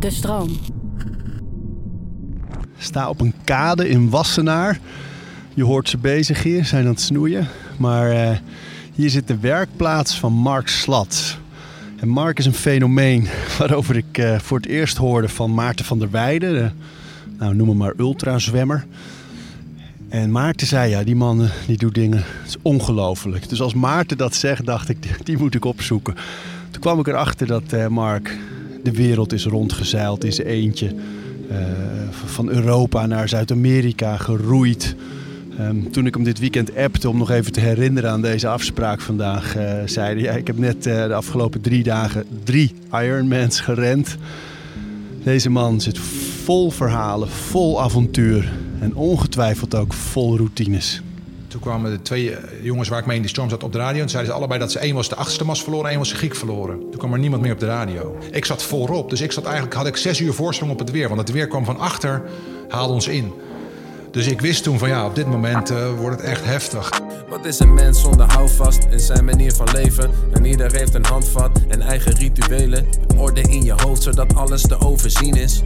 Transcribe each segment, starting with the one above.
De stroom. Sta op een kade in Wassenaar. Je hoort ze bezig hier, zijn aan het snoeien. Maar eh, hier zit de werkplaats van Mark Slat. En Mark is een fenomeen waarover ik eh, voor het eerst hoorde van Maarten van der Weijden. De, nou, noem hem maar ultrazwemmer. En Maarten zei, ja, die man eh, die doet dingen, het is ongelooflijk. Dus als Maarten dat zegt, dacht ik, die- moet ik opzoeken. Toen kwam ik erachter dat Mark de wereld is rondgezeild in zijn eentje. Eh, van Europa naar Zuid-Amerika geroeid. Ehm, toen ik hem dit weekend appte om nog even te herinneren aan deze afspraak vandaag, eh zei hij: ja, Ik heb net eh, de afgelopen drie dagen drie Ironmans gerend. Deze man zit vol verhalen, vol avontuur en ongetwijfeld ook vol routines. Toen kwamen de twee eh, jongens waar ik mee in de storm zat op de radio. En zeiden ze allebei dat ze één was de achtste mas verloren en één was de Griek verloren. Toen kwam er niemand meer op de radio. Ik zat voorop, dus ik zat eigenlijk, had ik zes uur voorsprong op het weer. Want het weer kwam van achter, haalde ons in. Dus ik wist toen van ja, op dit moment eh, wordt het echt heftig. Wat is een mens zonder houvast in zijn manier van leven? En ieder heeft een handvat en eigen rituelen. Orde in je hoofd zodat alles te overzien is.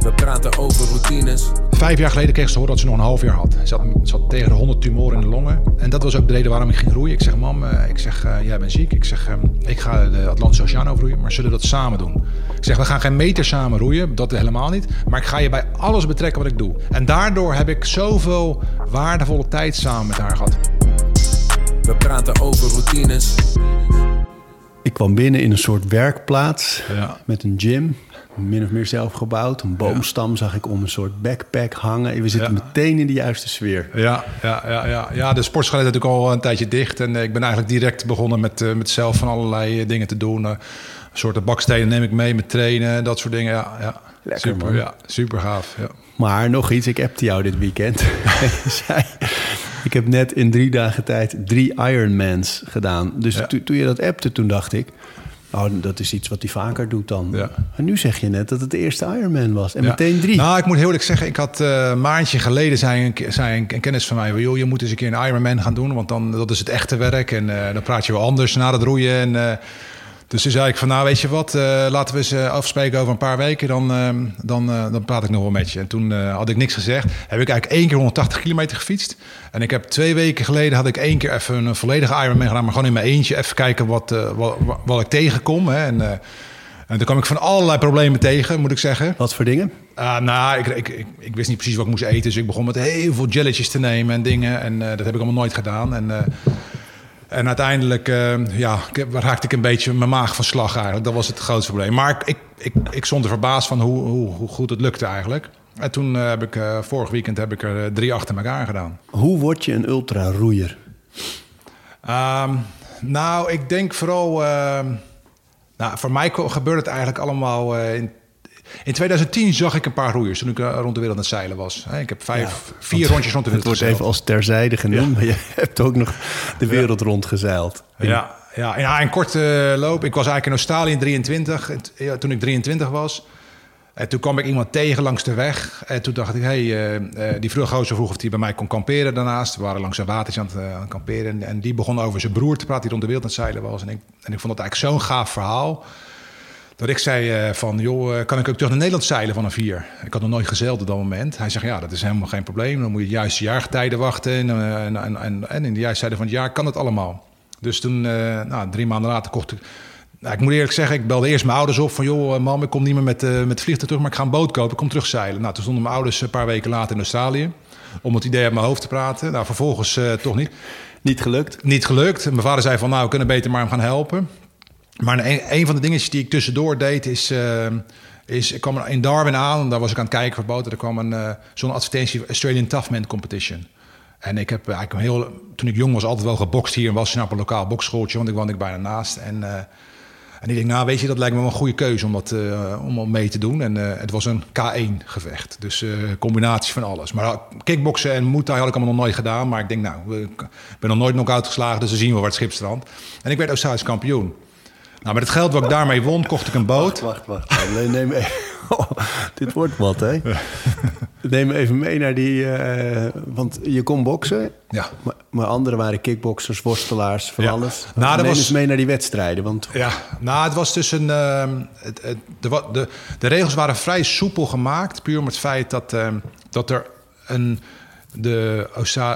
We praten over routines. Vijf jaar geleden kreeg ze te horen dat ze nog een half jaar had. Ze had, ze had tegen de 100 tumoren in de longen. En dat was ook de reden waarom ik ging roeien. Ik zeg, mam, eh, ik zeg, eh, jij bent ziek. Ik zeg, eh, ik ga de Atlantische Oceaan overroeien, maar zullen we dat samen doen? Ik zeg, we gaan geen meter samen roeien, dat helemaal niet. Maar ik ga je bij alles betrekken wat ik doe. En daardoor heb ik zoveel waardevolle tijd samen met haar gehad. We praten over routines. Ik kwam binnen in een soort werkplaats Ja. met een gym. Min of meer zelf gebouwd. Een boomstam zag ik om een soort backpack hangen. We zitten Ja. meteen in de juiste sfeer. Ja, ja, ja, ja. ja de sportschool is natuurlijk al een tijdje dicht. En eh, ik ben eigenlijk direct begonnen met, eh, met zelf van allerlei eh, dingen te doen. Een soort bakstenen neem ik mee met trainen, dat soort dingen. Ja, ja. Lekker, super, man. Ja, super gaaf. Ja. Maar nog iets, ik appte jou dit weekend. Ik heb net in drie dagen tijd drie Ironmans gedaan. Dus Ja. to- toen je dat appte, toen dacht ik... Oh, dat is iets wat hij vaker doet dan. Ja. En nu zeg je net dat het de eerste Ironman was. En Ja. meteen drie. Nou, ik moet heel eerlijk zeggen, ik had eh, een maandje geleden zei een, ke- zei een, een kennis van mij, joh, je moet eens een keer een Ironman gaan doen, want dan dat is het echte werk en eh, dan praat je wel anders na het roeien. En, eh, dus toen zei ik van, nou weet je wat, eh, laten we eens eh, afspreken over een paar weken, dan, eh, dan, dan praat ik nog wel met je. En toen had ik niks gezegd. Heb ik eigenlijk één keer 180 kilometer gefietst. En ik heb twee weken geleden had ik één keer even een volledige Ironman gedaan, maar gewoon in mijn eentje even kijken wat, wat, wat ik tegenkom. Hè. En, en toen kwam ik van allerlei problemen tegen, moet ik zeggen. Wat voor dingen? Ah, nou, ik, ik, ik, ik wist niet precies wat ik moest eten. Dus ik begon met heel veel jelletjes te nemen en dingen. En dat heb ik allemaal nooit gedaan. En, en uiteindelijk eh, ja, raakte ik een beetje mijn maag van slag eigenlijk. Dat was het grootste probleem. Maar ik, ik, ik, ik stond er verbaasd van hoe, hoe, hoe goed het lukte eigenlijk. En toen eh, heb ik, eh, vorig weekend heb ik er drie achter elkaar gedaan. Hoe word je een ultraroeier? Ehm, nou, ik denk vooral. ehm, nou, voor mij gebeurde het eigenlijk allemaal. in, in 2010 zag ik een paar roeiers toen ik eh, rond de wereld aan het zeilen was. Ik heb vijf, vier rondjes rond de Het wereld wordt gezeild. even als terzijde genoemd. Maar je hebt ook nog de wereld rondgezeild. Ja, ja, en ja, een korte loop. Ik was eigenlijk in Australië in 23, en t- ja, toen ik 23 was. En toen kwam ik iemand tegen langs de weg. En toen dacht ik, hey, eh, eh, die vroeg gozer vroeg of hij bij mij kon kamperen daarnaast. We waren langs een watertje aan het, eh, aan het kamperen. En, en die begon over zijn broer te praten die rond de wereld aan het zeilen was. En ik, en ik vond dat eigenlijk zo'n gaaf verhaal. Dat ik zei eh, van, joh, eh, kan ik ook terug naar Nederland zeilen van een vier? Ik had nog nooit gezeild op dat moment. Hij zegt, ja, dat is helemaal geen probleem. Dan moet je de juiste jaargetijden wachten. En, eh, en, en, en, en in de juiste tijden van het jaar kan het allemaal. Dus toen, nou, drie maanden later kocht ik... Nou, ik moet eerlijk zeggen, ik belde eerst mijn ouders op van... joh, mam, ik kom niet meer met, met vliegtuig terug, maar ik ga een boot kopen. Ik kom terug zeilen. Nou, toen stonden mijn ouders een paar weken later in Australië... om het idee uit mijn hoofd te praten. Nou, vervolgens toch niet Niet gelukt? niet gelukt. Mijn vader zei van, nou, we kunnen beter maar hem gaan helpen. Maar een, van de dingetjes die ik tussendoor deed is... eh, is ik kwam in Darwin aan, daar was ik aan het kijken voor boten. Er kwam een, eh, zo'n advertentie, Australian Toughman Competition. En ik heb eigenlijk heel, toen ik jong was, altijd wel gebokst hier in Wassenaar op een lokaal bokschooltje, want ik woonde ik bijna naast. En, eh, en ik denk, nou weet je, dat lijkt me wel een goede keuze om, dat, om mee te doen. En het was een K1 gevecht, dus combinatie van alles. Maar kickboksen en Muay Thai had ik allemaal nog nooit gedaan. Maar ik denk, nou, ik ben nog nooit knock-out dus we zien wel waar het schip strandt. En ik werd Australisch kampioen. Nou, met het geld wat ik daarmee won, kocht ik een boot. Wacht, wacht. Nee, nee, nee. Oh, dit wordt wat, hè? Neem me even mee naar die... eh, want je kon boksen, Ja. maar, maar anderen waren kickboxers, worstelaars, van Ja. alles. Nou, Neem was- eens mee naar die wedstrijden, want... Ja, nou, het was dus een. ehm, het, het, de, de, de regels waren vrij soepel gemaakt. Puur om het feit dat, ehm, dat er een. De,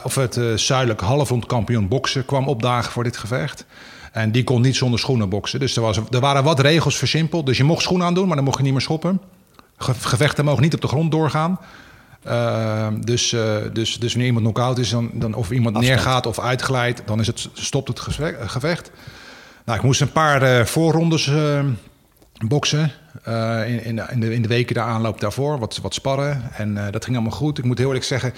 of het eh, zuidelijk halfrondkampioen boksen kwam opdagen voor dit gevecht. En die kon niet zonder schoenen boksen. Dus er, was, er waren wat regels versimpeld. Dus je mocht schoenen aandoen, maar dan mocht je niet meer schoppen. Ge- gevechten mogen niet op de grond doorgaan. Ehm, dus, eh, dus, dus wanneer iemand knock-out is, dan, dan, of iemand Afstand. neergaat of uitglijdt, dan is het, stopt het gevecht. Nou, ik moest een paar eh, voorrondes eh, boksen. eh, in, in, de, in, de, in de weken de aanloop daarvoor, wat, wat sparren. En dat ging allemaal goed. Ik moet heel eerlijk zeggen,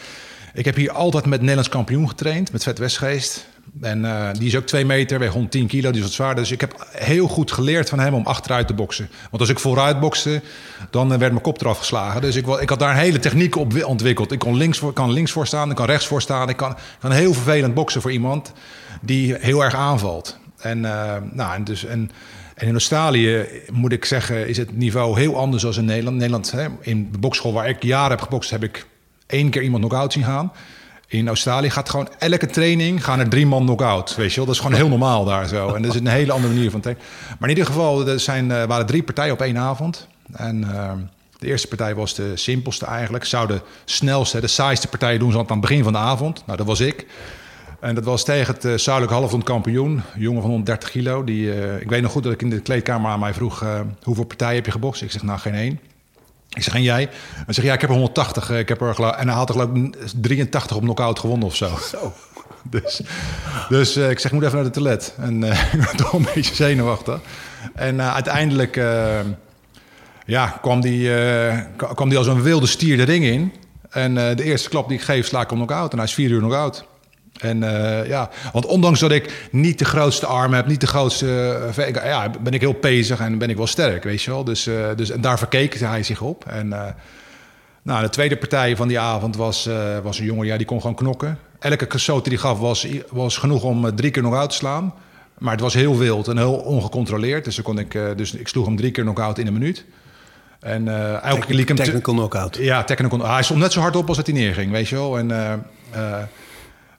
ik heb hier altijd met Nederlands kampioen getraind, met Vet Westgeest. En eh, die is ook twee meter, weegt 110 kilo, die is wat zwaar. Dus ik heb heel goed geleerd van hem om achteruit te boksen. Want als ik vooruit bokste, dan eh, werd mijn kop eraf geslagen. Dus ik, ik had daar een hele techniek op wi- ontwikkeld. Ik kon links voor, kan links voor staan, ik kan rechts voor staan. Ik kan, kan heel vervelend boksen voor iemand die heel erg aanvalt. En, eh, nou, en, dus, en, in Australië moet ik zeggen, is het niveau heel anders dan in Nederland. Nederland, hè, in de bokschool waar ik jaren heb gebokst, heb ik één keer iemand knock-out zien gaan. In Australië gaat gewoon elke training gaan er drie man knock-out. Weet je wel, dat is gewoon heel normaal daar zo. En dat is een hele andere manier van trainen. Maar in ieder geval, er zijn, eh, waren drie partijen op één avond. En eh, de eerste partij was de simpelste eigenlijk. Zou de snelste, de saaiste partij doen ze aan het begin van de avond. Nou, dat was ik. En dat was tegen het uh, zuidelijk halfrond kampioen, jongen van 130 kilo. Die, eh, ik weet nog goed dat ik in de kleedkamer aan mij vroeg: hoeveel partijen heb je gebokst? Ik zeg: Nou, geen één. Ik zeg: En jij? Hij zegt: Ja, ik heb er 180. eh, Ik heb er, en hij had er geloof ik 83 op knockout gewonnen of zo. Zo. Dus, dus eh, ik zeg: Ik moet even naar de toilet. En eh, ik ben toch een beetje zenuwachtig. En uiteindelijk ja, kwam die, kwam die als een wilde stier de ring in. En de eerste klap die ik geef, sla ik hem knock-out. En hij is vier uur knock-out. En eh, ja, want ondanks dat ik niet de grootste arm heb, niet de grootste. eh, ja, ben ik heel pezig en ben ik wel sterk, weet je wel. Dus, eh, dus en daar verkeek hij zich op. En nou, de tweede partij van die avond was, was een jongen, ja, die kon gewoon knokken. Elke stoot die hij gaf was, was genoeg om drie keer nog uit te slaan. Maar het was heel wild en heel ongecontroleerd. Dus, dan kon ik, dus ik sloeg hem drie keer knock-out in een minuut. En elke keer hem... te- Technical knockout. ja, technical. Hij stond net zo hard op als dat hij neerging, weet je wel. En,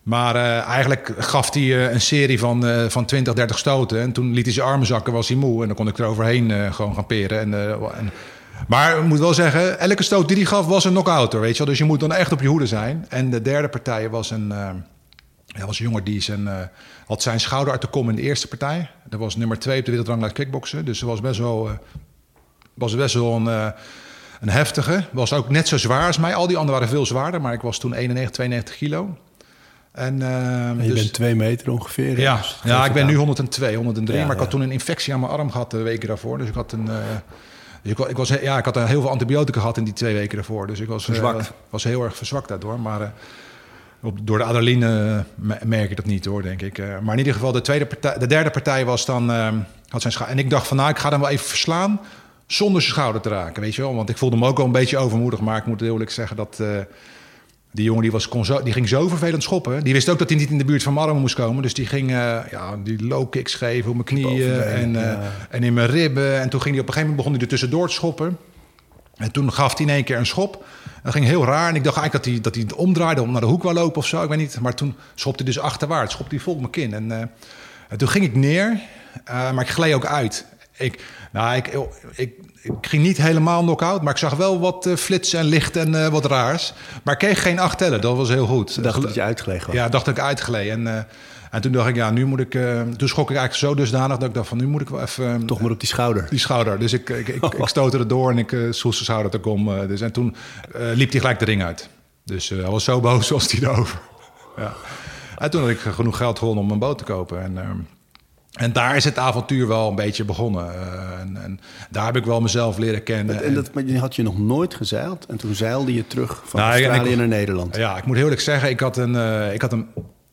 maar eh, eigenlijk gaf hij eh, een serie van, eh, van 20, 30 stoten. En toen liet hij zijn armen zakken, was hij moe. En dan kon ik er overheen gewoon gaan peren. En, maar ik moet wel zeggen, elke stoot die hij gaf was een knock-out, weet je wel. Dus je moet dan echt op je hoede zijn. En de derde partij was een... ja, was een jongen die zijn, had zijn schouder uit de kom in de eerste partij. Dat was nummer twee op de wereldranglijst kickboksen. Dus dat was best wel, was best wel een, een heftige. Was ook net zo zwaar als mij. Al die anderen waren veel zwaarder. Maar ik was toen 91, 92 kilo. En, eh, En je dus, bent twee meter ongeveer. ja, dus ja, ik ben nu aan. 102, 103. Ja, maar ik had toen een infectie aan mijn arm gehad de weken daarvoor. Dus ik had een... eh, dus ik, wa- ik, was, ja, ik had heel veel antibiotica gehad in die twee weken daarvoor. Dus ik was, eh, Verzwakt. was heel erg verzwakt daardoor. Maar eh, op, door de adrenaline me- merk ik dat niet hoor, denk ik. Maar in ieder geval, de, tweede partij, de derde partij was dan... eh, had zijn scha- en ik dacht van, nou, ik ga hem wel even verslaan... zonder zijn schouder te raken, weet je wel. Want ik voelde me ook wel een beetje overmoedig. Maar ik moet eerlijk zeggen dat... die jongen die, was, kon zo, die ging zo vervelend schoppen. Die wist ook dat hij niet in de buurt van armen moest komen. Dus die ging eh, ja, die low kicks geven op mijn knieën en, eh, ja. en in mijn ribben. En toen ging hij op een gegeven moment begon hij er tussendoor te schoppen. En toen gaf hij in één keer een schop. Dat ging heel raar. En ik dacht eigenlijk dat hij, dat hij het omdraaide om naar de hoek wou lopen of zo. Ik weet niet. Maar toen schopte hij dus achterwaarts. Schopte hij vol mijn kin. En, eh, en toen ging ik neer. maar ik gleed ook uit. Ik, nou, ik, ik, ik ging niet helemaal knock-out. Maar ik zag wel wat eh, flitsen en licht en eh, wat raars. Maar ik kreeg geen acht tellen. Dat was heel goed. Dacht dat je uitgelegen was. Ja, dacht ik uitgeleed. En, eh, en toen dacht ik, ja, nu moet ik... toen schrok ik eigenlijk zo dusdanig dat ik dacht van... nu moet ik wel even... Toch maar op die schouder. die schouder. Dus ik, ik, ik, ik stootte er door en ik uh, zijn schouder te kom. dus, en toen liep hij gelijk de ring uit. Dus hij was zo boos als hij erover. ja. En toen had ik genoeg geld gewonnen om een boot te kopen. En, ehm, en daar is het avontuur wel een beetje begonnen. Eh, en, en daar heb ik wel mezelf leren kennen. En dat maar die had je nog nooit gezeild. En toen zeilde je terug van Nou, Australië ik- naar Nederland. Ja, ik moet heel eerlijk zeggen, ik had, een, eh, ik had, een,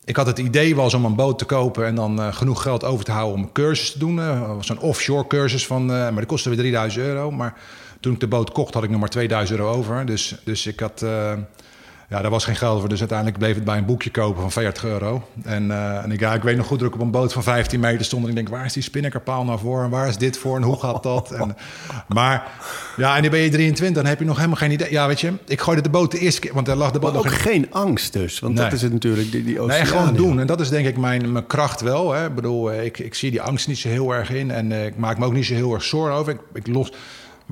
ik had het idee was om een boot te kopen en dan eh, genoeg geld over te houden om een cursus te doen. Uh, Zo'n offshore cursus van, maar dat kostte weer 3000 euro. Maar toen ik de boot kocht, had ik nog maar 2000 euro over. Dus, dus ik had. Ja, daar was geen geld voor. Dus uiteindelijk bleef het bij een boekje kopen van 40 euro. En, eh, en ik, ja, ik weet nog goed dat ik op een boot van 15 meter stond. En ik denk, waar is die spinnekerpaal nou voor? En waar is dit voor? En hoe gaat dat? En, maar ja, en dan ben je 23. Dan heb je nog helemaal geen idee. Ja, weet je, ik gooide de boot de eerste keer. Want er lag de boot Maar nog ook geen angst dus. Want Nee. dat is het natuurlijk, die, die Nee, oceaan. gewoon doen. En dat is denk ik mijn, mijn kracht wel. Hè. Ik bedoel, eh, ik, ik zie die angst niet zo heel erg in. En eh, ik maak me ook niet zo heel erg zorgen over. Ik, ik los...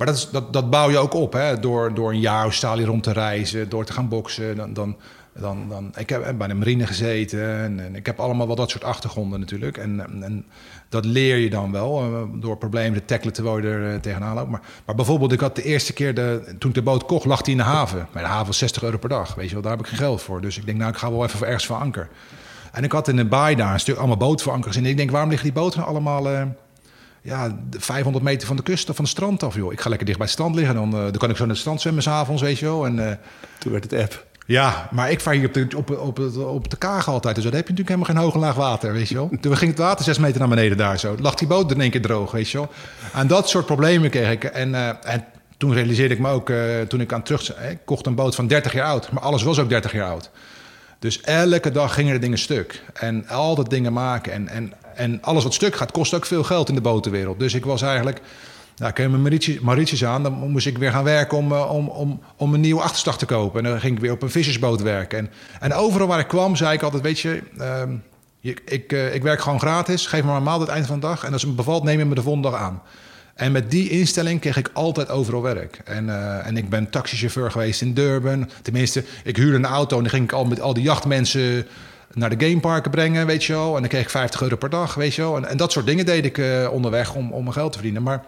Maar dat, dat, dat bouw je ook op. Hè. Door, door een jaar Australië rond te reizen. Door te gaan boksen. Dan, dan, dan, dan, ik heb bij de marine gezeten. En, ik heb allemaal wel dat soort achtergronden natuurlijk. En, en, dat leer je dan wel. eh, door problemen te tackelen terwijl je er eh, tegenaan. Maar, maar bijvoorbeeld, ik had de eerste keer... De, toen ik de boot kocht, lag die in de haven. Maar de haven was 60 euro per dag. Weet je wel, daar heb ik geen geld voor. Dus ik denk, nou, ik ga wel even ergens van anker. En ik had in een baai daar een stuk allemaal bootverankers. En ik denk, waarom liggen die boten nou allemaal eh, ja, de 500 meter van de kust of van het strand af? Joh? Ik ga lekker dicht bij het strand liggen. Dan, eh, dan kan ik zo naar het strand zwemmen s'avonds, weet je wel. En, eh, Toen werd het app. ja, maar ik vaar hier op de, op, op, op, de kaag altijd. Dus daar heb je natuurlijk helemaal geen hoog en laag water, weet je wel. Toen ging het water zes meter naar beneden daar zo. Lag die boot er in één keer droog, weet je wel. En dat soort problemen kreeg ik. En, eh, en toen realiseerde ik me ook, toen ik aan terug... Ik kocht een boot van 30 jaar oud, maar alles was ook 30 jaar oud. Dus elke dag gingen er dingen stuk. En altijd dingen maken. En, en, en alles wat stuk gaat, kost ook veel geld in de botenwereld. Dus ik was eigenlijk... Nou, ik mijn Mauritius, aan. Dan moest ik weer gaan werken om, eh, om, om, om een nieuwe achterslag te kopen. En dan ging ik weer op een vissersboot werken. En, en overal waar ik kwam, zei ik altijd... Weet je, ehm, ik, eh, ik werk gewoon gratis. Geef me maar een maal aan het eind van de dag. En als het me bevalt, neem je me de volgende dag aan. En met die instelling kreeg ik altijd overal werk. En, eh, en ik ben taxichauffeur geweest in Durban. Tenminste, ik huurde een auto en dan ging ik al met al die jachtmensen naar de gameparken brengen, weet je wel. En dan kreeg ik 50 euro per dag, weet je wel. En, en dat soort dingen deed ik eh, onderweg om, om mijn geld te verdienen. Maar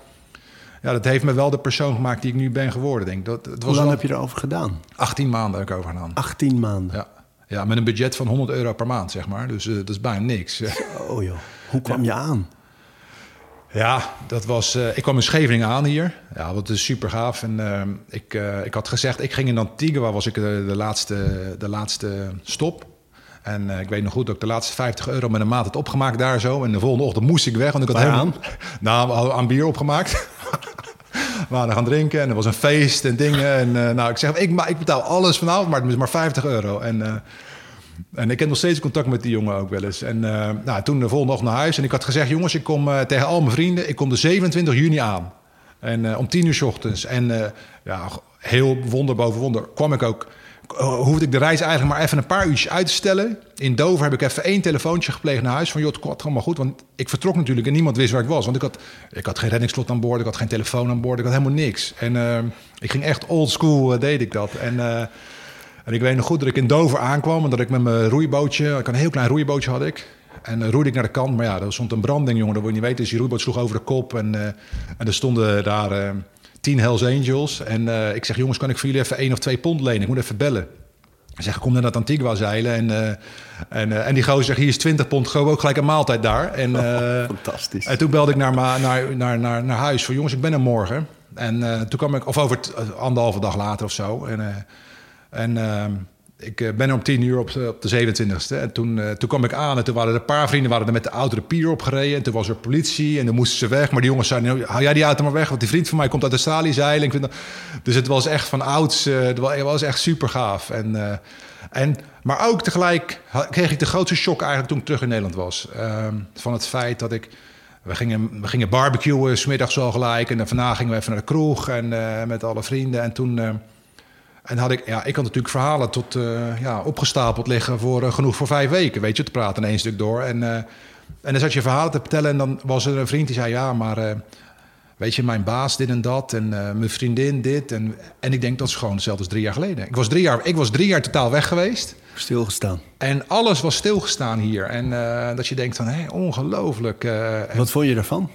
ja, dat heeft me wel de persoon gemaakt die ik nu ben geworden, denk ik. Dat, was Hoe lang wel heb je erover gedaan? 18 maanden heb ik over gedaan. 18 maanden. Ja. ja, met een budget van 100 euro per maand, zeg maar. Dus eh, dat is bijna niks. Oh joh. Hoe kwam je aan? Ja, dat was. eh, ik kwam in Scheveningen aan hier. Ja, dat is super gaaf. En eh, ik, ik had gezegd, ik ging in Antigua, was ik de, de, laatste, de laatste stop. En eh, ik weet nog goed dat ik de laatste 50 euro met een maat had opgemaakt daar zo. En de volgende ochtend moest ik weg, want ik had helemaal... Nou, we hadden aan bier opgemaakt. we waren gaan drinken en er was een feest en dingen. En eh, nou, ik zeg, ik, ik betaal alles vanavond, maar het is maar 50 euro. En, eh, en ik heb nog steeds contact met die jongen ook wel eens. En nou, toen de volgende ochtend naar huis. En ik had gezegd, jongens, ik kom tegen al mijn vrienden... ik kom de 27 juni aan. En om 10 uur 's ochtends. En ja, heel wonder boven wonder kwam ik ook... eh, hoefde ik de reis eigenlijk maar even een paar uurtjes uit te stellen. In Dover heb ik even één telefoontje gepleegd naar huis. Van, joh, het komt allemaal goed. Want ik vertrok natuurlijk en niemand wist waar ik was. Want ik had, ik had geen reddingsslot aan boord. Ik had geen telefoon aan boord. Ik had helemaal niks. En eh, ik ging echt old school, eh, deed ik dat. En... en ik weet nog goed dat ik in Dover aankwam en dat ik met mijn roeibootje, ik had een heel klein roeibootje had ik. En roeide ik naar de kant, maar ja, er stond een branding, jongen, dat wil je niet weten. Dus die roeiboot sloeg over de kop en, en er stonden daar tien Hells Angels. En uh, ik zeg, jongens, kan ik voor jullie even één of twee pond lenen? Ik moet even bellen. Zeg, kom naar dat Antigua zeilen. En, uh, en, uh, en die gozer zegt, hier is 20 pond, gewoon ook gelijk een maaltijd daar. En, oh, fantastisch. En toen belde ik naar, naar, naar, naar, naar huis voor jongens, ik ben er morgen. En toen kwam ik, of over t, anderhalve dag later of zo. En, en uh, ik ben er om tien uur op, op de 27e. En toen, uh, toen kwam ik aan en toen waren er een paar vrienden waren er met de auto de pier opgereden. En toen was er politie en toen moesten ze weg. Maar die jongens zeiden, nou, hou jij die auto maar weg. Want die vriend van mij komt uit Australië zeilen. Dus het was echt van ouds, het was echt super gaaf. En, en, maar ook tegelijk kreeg ik de grootste shock eigenlijk toen ik terug in Nederland was. van het feit dat ik... We gingen, we gingen barbecuen, smiddags al gelijk. En daarna gingen we even naar de kroeg en met alle vrienden. En toen... En had ik, ja, ik had natuurlijk verhalen tot, uh, ja, opgestapeld liggen voor uh, genoeg voor vijf weken, weet je, te praten in één stuk door. En, uh, en dan zat je verhalen te vertellen en dan was er een vriend die zei, ja, maar weet je, mijn baas dit en dat en mijn vriendin dit. En, en ik denk, dat is gewoon hetzelfde als drie jaar geleden. Ik was drie jaar, ik was drie jaar totaal weg geweest. Stilgestaan. En alles was stilgestaan hier. En dat je denkt van, hé, ongelooflijk. Wat vond je daarvan?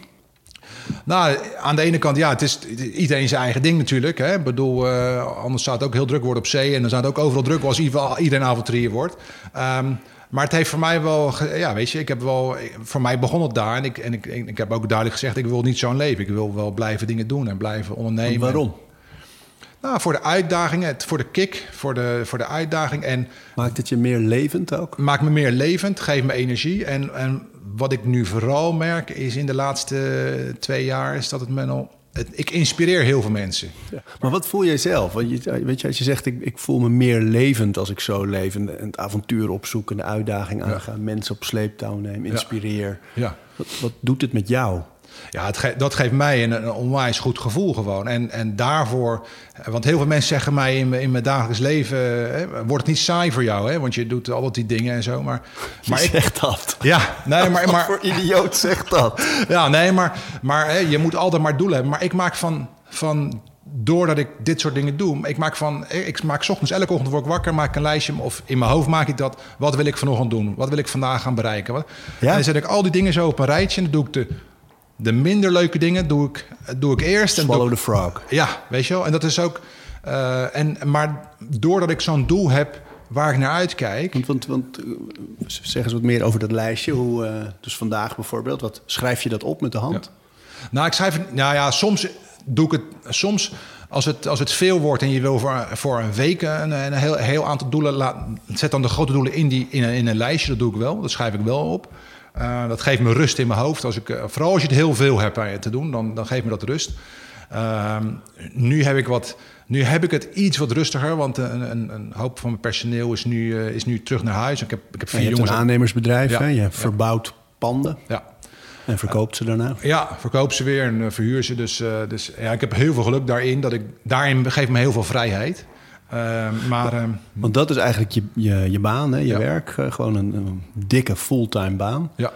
Nou, aan de ene kant, ja, het is iedereen zijn eigen ding natuurlijk. Hè. Ik bedoel, uh, anders zou het ook heel druk worden op zee. En dan zou het ook overal druk als iedereen avonturier wordt. Um, maar het heeft voor mij wel, ja, weet je, ik heb wel, voor mij begon het daar. En ik, en ik, ik heb ook duidelijk gezegd, ik wil niet zo'n leven. Ik wil wel blijven dingen doen en blijven ondernemen. En waarom? Nou, voor de uitdaging, voor de kick, voor de, voor de uitdaging. En maakt het je meer levend ook? Maakt me meer levend, geeft me energie. En, en wat ik nu vooral merk is in de laatste twee jaar... is dat het me het, ik inspireer heel veel mensen. Ja. Maar wat voel jij zelf? Want je, weet je, als je zegt, ik, ik voel me meer levend als ik zo leef... en het avontuur opzoeken, de uitdaging aangaan... mensen op sleeptouw neem, inspireer. Ja. Wat, wat doet het met jou? Ja, het ge dat geeft mij een, een, onwijs goed gevoel gewoon. En, en daarvoor, want heel veel mensen zeggen mij in, in mijn dagelijks leven: hè, wordt het niet saai voor jou? Hè? Want je doet altijd die dingen en zo. Maar, maar ik zeg dat. Ja, nee, maar. maar voor idioot zegt dat. Ja, nee, maar, maar hè, je moet altijd maar doelen hebben. Maar ik maak van, van doordat ik dit soort dingen doe, ik maak van, ik maak ochtends elke ochtend word ik wakker, maak een lijstje of in mijn hoofd maak ik dat. Wat wil ik vanochtend doen? Wat wil ik vandaag gaan bereiken? Wat? Ja? En dan zet ik al die dingen zo op een rijtje en dan doe ik de de minder leuke dingen doe ik, doe ik eerst. Swallow en the frog. Ja, weet je wel. En dat is ook... Uh, en, maar doordat ik zo'n doel heb waar ik naar uitkijk... Want, want, want uh, zeg eens wat meer over dat lijstje. Hoe, uh, dus vandaag bijvoorbeeld, wat, schrijf je dat op met de hand? Ja. Nou, ik schrijf... Nou ja, soms doe ik het... Soms als het, als het veel wordt en je wil voor, voor een week een, een heel, heel aantal doelen... Laat, zet dan de grote doelen in, die, in, een, in een lijstje. Dat doe ik wel. Dat schrijf ik wel op. Uh, dat geeft me rust in mijn hoofd. Als ik, uh, vooral als je het heel veel hebt te doen, dan, dan geeft me dat rust. Uh, nu, heb ik wat, nu heb ik het iets wat rustiger, want een, een, een hoop van mijn personeel is nu, is nu terug naar huis. Ik heb, ik heb vier je jongens. een aannemersbedrijf, ja, hè? je ja. verbouwt panden. Ja. En verkoopt ze daarna? Ja, verkoop ze weer en verhuur ze. Dus, dus ja, ik heb heel veel geluk daarin. Dat ik, daarin geeft me heel veel vrijheid. Uh, maar, uh, Want dat is eigenlijk je, je, je baan, hè? je ja. werk. Uh, gewoon een, een, dikke fulltime baan. Ja.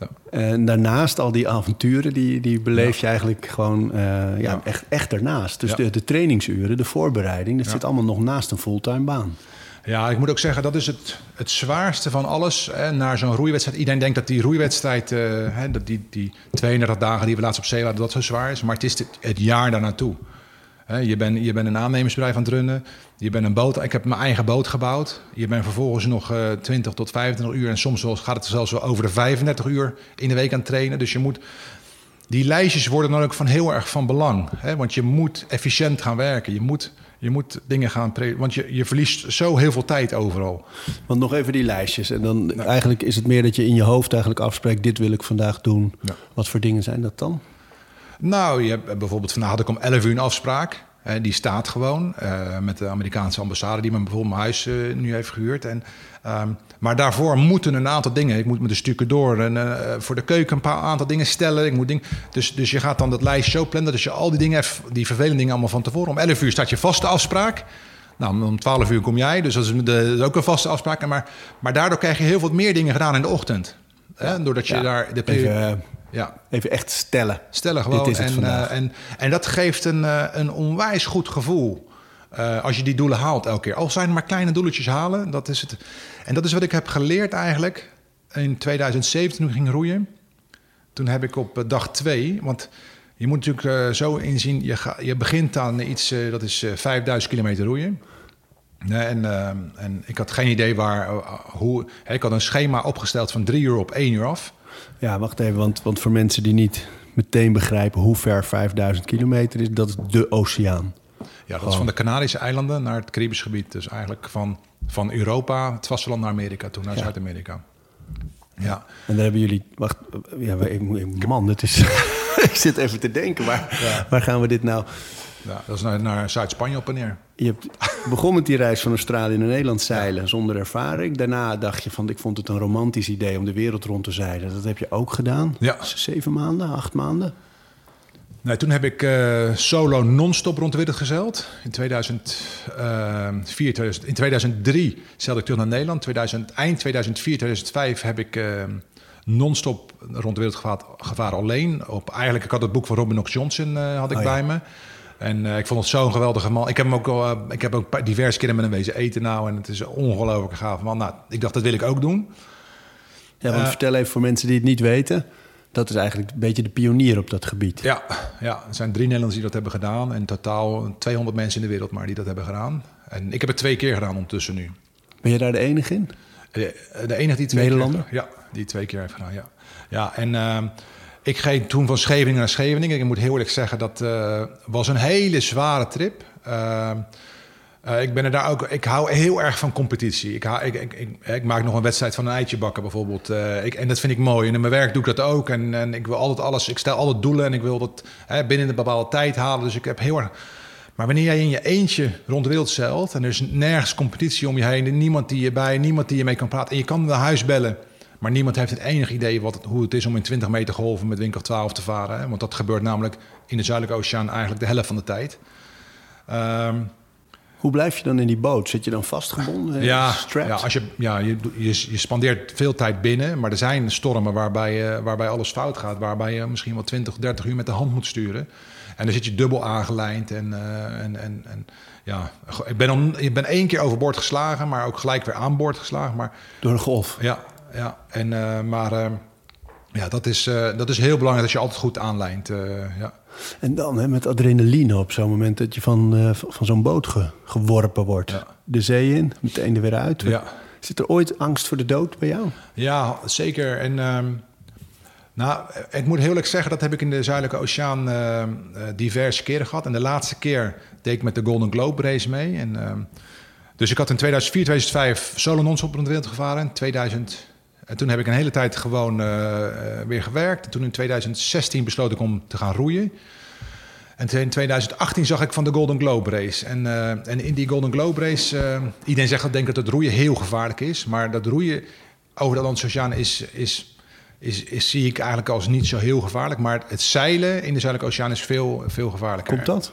ja. En daarnaast al die avonturen, die, die beleef ja. je eigenlijk gewoon ja, Echt, echt ernaast. Dus de, de trainingsuren, de voorbereiding, dat zit allemaal nog naast een fulltime baan. Ja, ik moet ook zeggen, dat is het, het zwaarste van alles. Hè, naar zo'n roeiwedstrijd. Iedereen denkt dat die roeiwedstrijd, hè, dat die, die 32 dagen die we laatst op zee hadden, dat zo zwaar is. Maar het is het, het jaar daarnaartoe. Je bent, je bent een aannemersbedrijf aan het runnen. Je bent een boot. Ik heb mijn eigen boot gebouwd. Je bent vervolgens nog uh, 20 tot 25 uur. En soms gaat het zelfs wel over de 35 uur in de week aan het trainen. Dus je moet. Die lijstjes worden dan ook van heel erg van belang. Hè? Want je moet efficiënt gaan werken. Je moet, je moet dingen gaan. Want je, je verliest zo heel veel tijd overal. Want nog even die lijstjes. En dan nou. eigenlijk is het meer dat je in je hoofd eigenlijk afspreekt: dit wil ik vandaag doen. Ja. Wat voor dingen zijn dat dan? Nou, je hebt, bijvoorbeeld vandaag had ik om 11 uur een afspraak. Uh, die staat gewoon uh, met de Amerikaanse ambassade die me bijvoorbeeld mijn huis uh, nu heeft gehuurd. En, um, maar daarvoor moeten een aantal dingen. Ik moet met de stukken door en voor de keuken een paar aantal dingen stellen. Ik moet ding, dus, dus je gaat dan dat lijst zo plannen dat je al die dingen, die vervelende dingen allemaal van tevoren. Om 11 uur staat je vaste afspraak. Nou, om 12 uur kom jij, dus dat is, de, dat is ook een vaste afspraak. Maar, maar daardoor krijg je heel veel meer dingen gedaan in de ochtend. Hè? Doordat je ja, daar de even, ja. even echt stellen. Stellen gewoon. Dit is het en, uh, en, en dat geeft een, uh, een onwijs goed gevoel. Uh, als je die doelen haalt elke keer. Al zijn het maar kleine doeletjes halen. Dat is het. En dat is wat ik heb geleerd eigenlijk. In 2017 toen ik ging roeien. Toen heb ik op dag twee. Want je moet natuurlijk zo inzien. Je, ga, je begint aan iets. dat is 5000 kilometer roeien. Nee, en, en ik had geen idee waar, hoe. Ik had een schema opgesteld van drie uur op één uur af. Ja, wacht even, want, want voor mensen die niet meteen begrijpen hoe ver 5000 kilometer is, dat is de oceaan. Ja, dat is van de Canarische eilanden naar het Caribisch gebied. Dus eigenlijk van, van Europa, het vasteland, naar Amerika toe, naar ja. Zuid-Amerika. Ja. En daar hebben jullie. Wacht, ja, man, het is. ik zit even te denken, waar, ja. waar gaan we dit nou? Ja, dat is naar, naar Zuid-Spanje op en neer. Je hebt begon met die reis van Australië naar Nederland zeilen ja. zonder ervaring. Daarna dacht je van, ik vond het een romantisch idee om de wereld rond te zeilen. Dat heb je ook gedaan. Ja. Zeven maanden, acht maanden? Nee, toen heb ik uh, solo non-stop rond de wereld gezeild. In 2004, 2000, in 2003 zeilde ik terug naar Nederland. 2000, eind 2004, 2005 heb ik... Uh, non-stop rond de wereld gevaren, gevaren alleen. Op, eigenlijk, ik had het boek van Robin Knox Johnson uh, had ik oh, ja. bij me. En uh, ik vond het zo'n geweldige man. Ik heb hem ook, uh, ik heb ook diverse keren met hem wezen eten nou. En het is een ongelooflijk gaaf man. Nou, ik dacht, dat wil ik ook doen. Ja, want uh, vertel even voor mensen die het niet weten. Dat is eigenlijk een beetje de pionier op dat gebied. Ja, ja, er zijn drie Nederlanders die dat hebben gedaan. En totaal 200 mensen in de wereld maar die dat hebben gedaan. En ik heb het twee keer gedaan ondertussen nu. Ben je daar de enige in? De, de enige die twee Nederlander? Keer, ja, die twee keer heeft gedaan, ja. Ja, en... Ik ging toen van Scheveningen naar Scheveningen. Ik moet heel eerlijk zeggen, dat uh, was een hele zware trip. Uh, Uh, ik ben er daar ook. Ik hou heel erg van competitie. Ik, ik, ik, maak nog een wedstrijd van een eitje bakken bijvoorbeeld. En dat vind ik mooi. En in mijn werk doe ik dat ook. En, en ik wil altijd alles. Ik stel altijd doelen en ik wil dat binnen een bepaalde tijd halen. Dus ik heb heel erg. Maar wanneer jij in je eentje rond de wereld zeilt en er is nergens competitie om je heen, niemand die je bij, niemand die je mee kan praten. En je kan naar huis bellen, maar niemand heeft het enige idee wat het, hoe het is om in 20 meter golven met winkel 12 te varen. Hè? Want dat gebeurt namelijk in de Zuidelijke Oceaan eigenlijk de helft van de tijd. Um, hoe blijf je dan in die boot? Zit je dan vastgebonden? Ja, ja, als je, ja je, je, je, spandeert veel tijd binnen. Maar er zijn stormen waarbij, uh, waarbij alles fout gaat. Waarbij je misschien wel 20, 30 uur met de hand moet sturen. En dan zit je dubbel aangelijnd. En, uh, en, en, en ja, ik ben, om, ik ben één keer overboord geslagen, maar ook gelijk weer aan boord geslagen. Maar, Door een golf? Ja, ja. En, uh, maar ja, dat, is, dat is heel belangrijk dat je altijd goed aanlijnt. ja. En dan hè, met adrenaline op zo'n moment dat je van, van zo'n boot ge, geworpen wordt. Ja. De zee in, meteen er weer uit. Ja. Zit er ooit angst voor de dood bij jou? Ja, zeker. En um, nou, ik moet heel eerlijk zeggen, dat heb ik in de Zuidelijke Oceaan uh, diverse keren gehad. En de laatste keer deed ik met de Golden Globe race mee. En, dus ik had in 2004, 2005 solo non-stop rond de wereld gevaren. In 2000 en toen heb ik een hele tijd gewoon uh, weer gewerkt. En toen in 2016 besloot ik om te gaan roeien. En in 2018 zag ik van de Golden Globe Race. En, uh, en in die Golden Globe Race, uh, iedereen zegt dat denkt dat het roeien heel gevaarlijk is. Maar dat roeien over de Atlantische is, is, is, is, zie ik eigenlijk als niet zo heel gevaarlijk. Maar het zeilen in de Zuidelijke Oceaan is veel, veel gevaarlijker. Komt dat?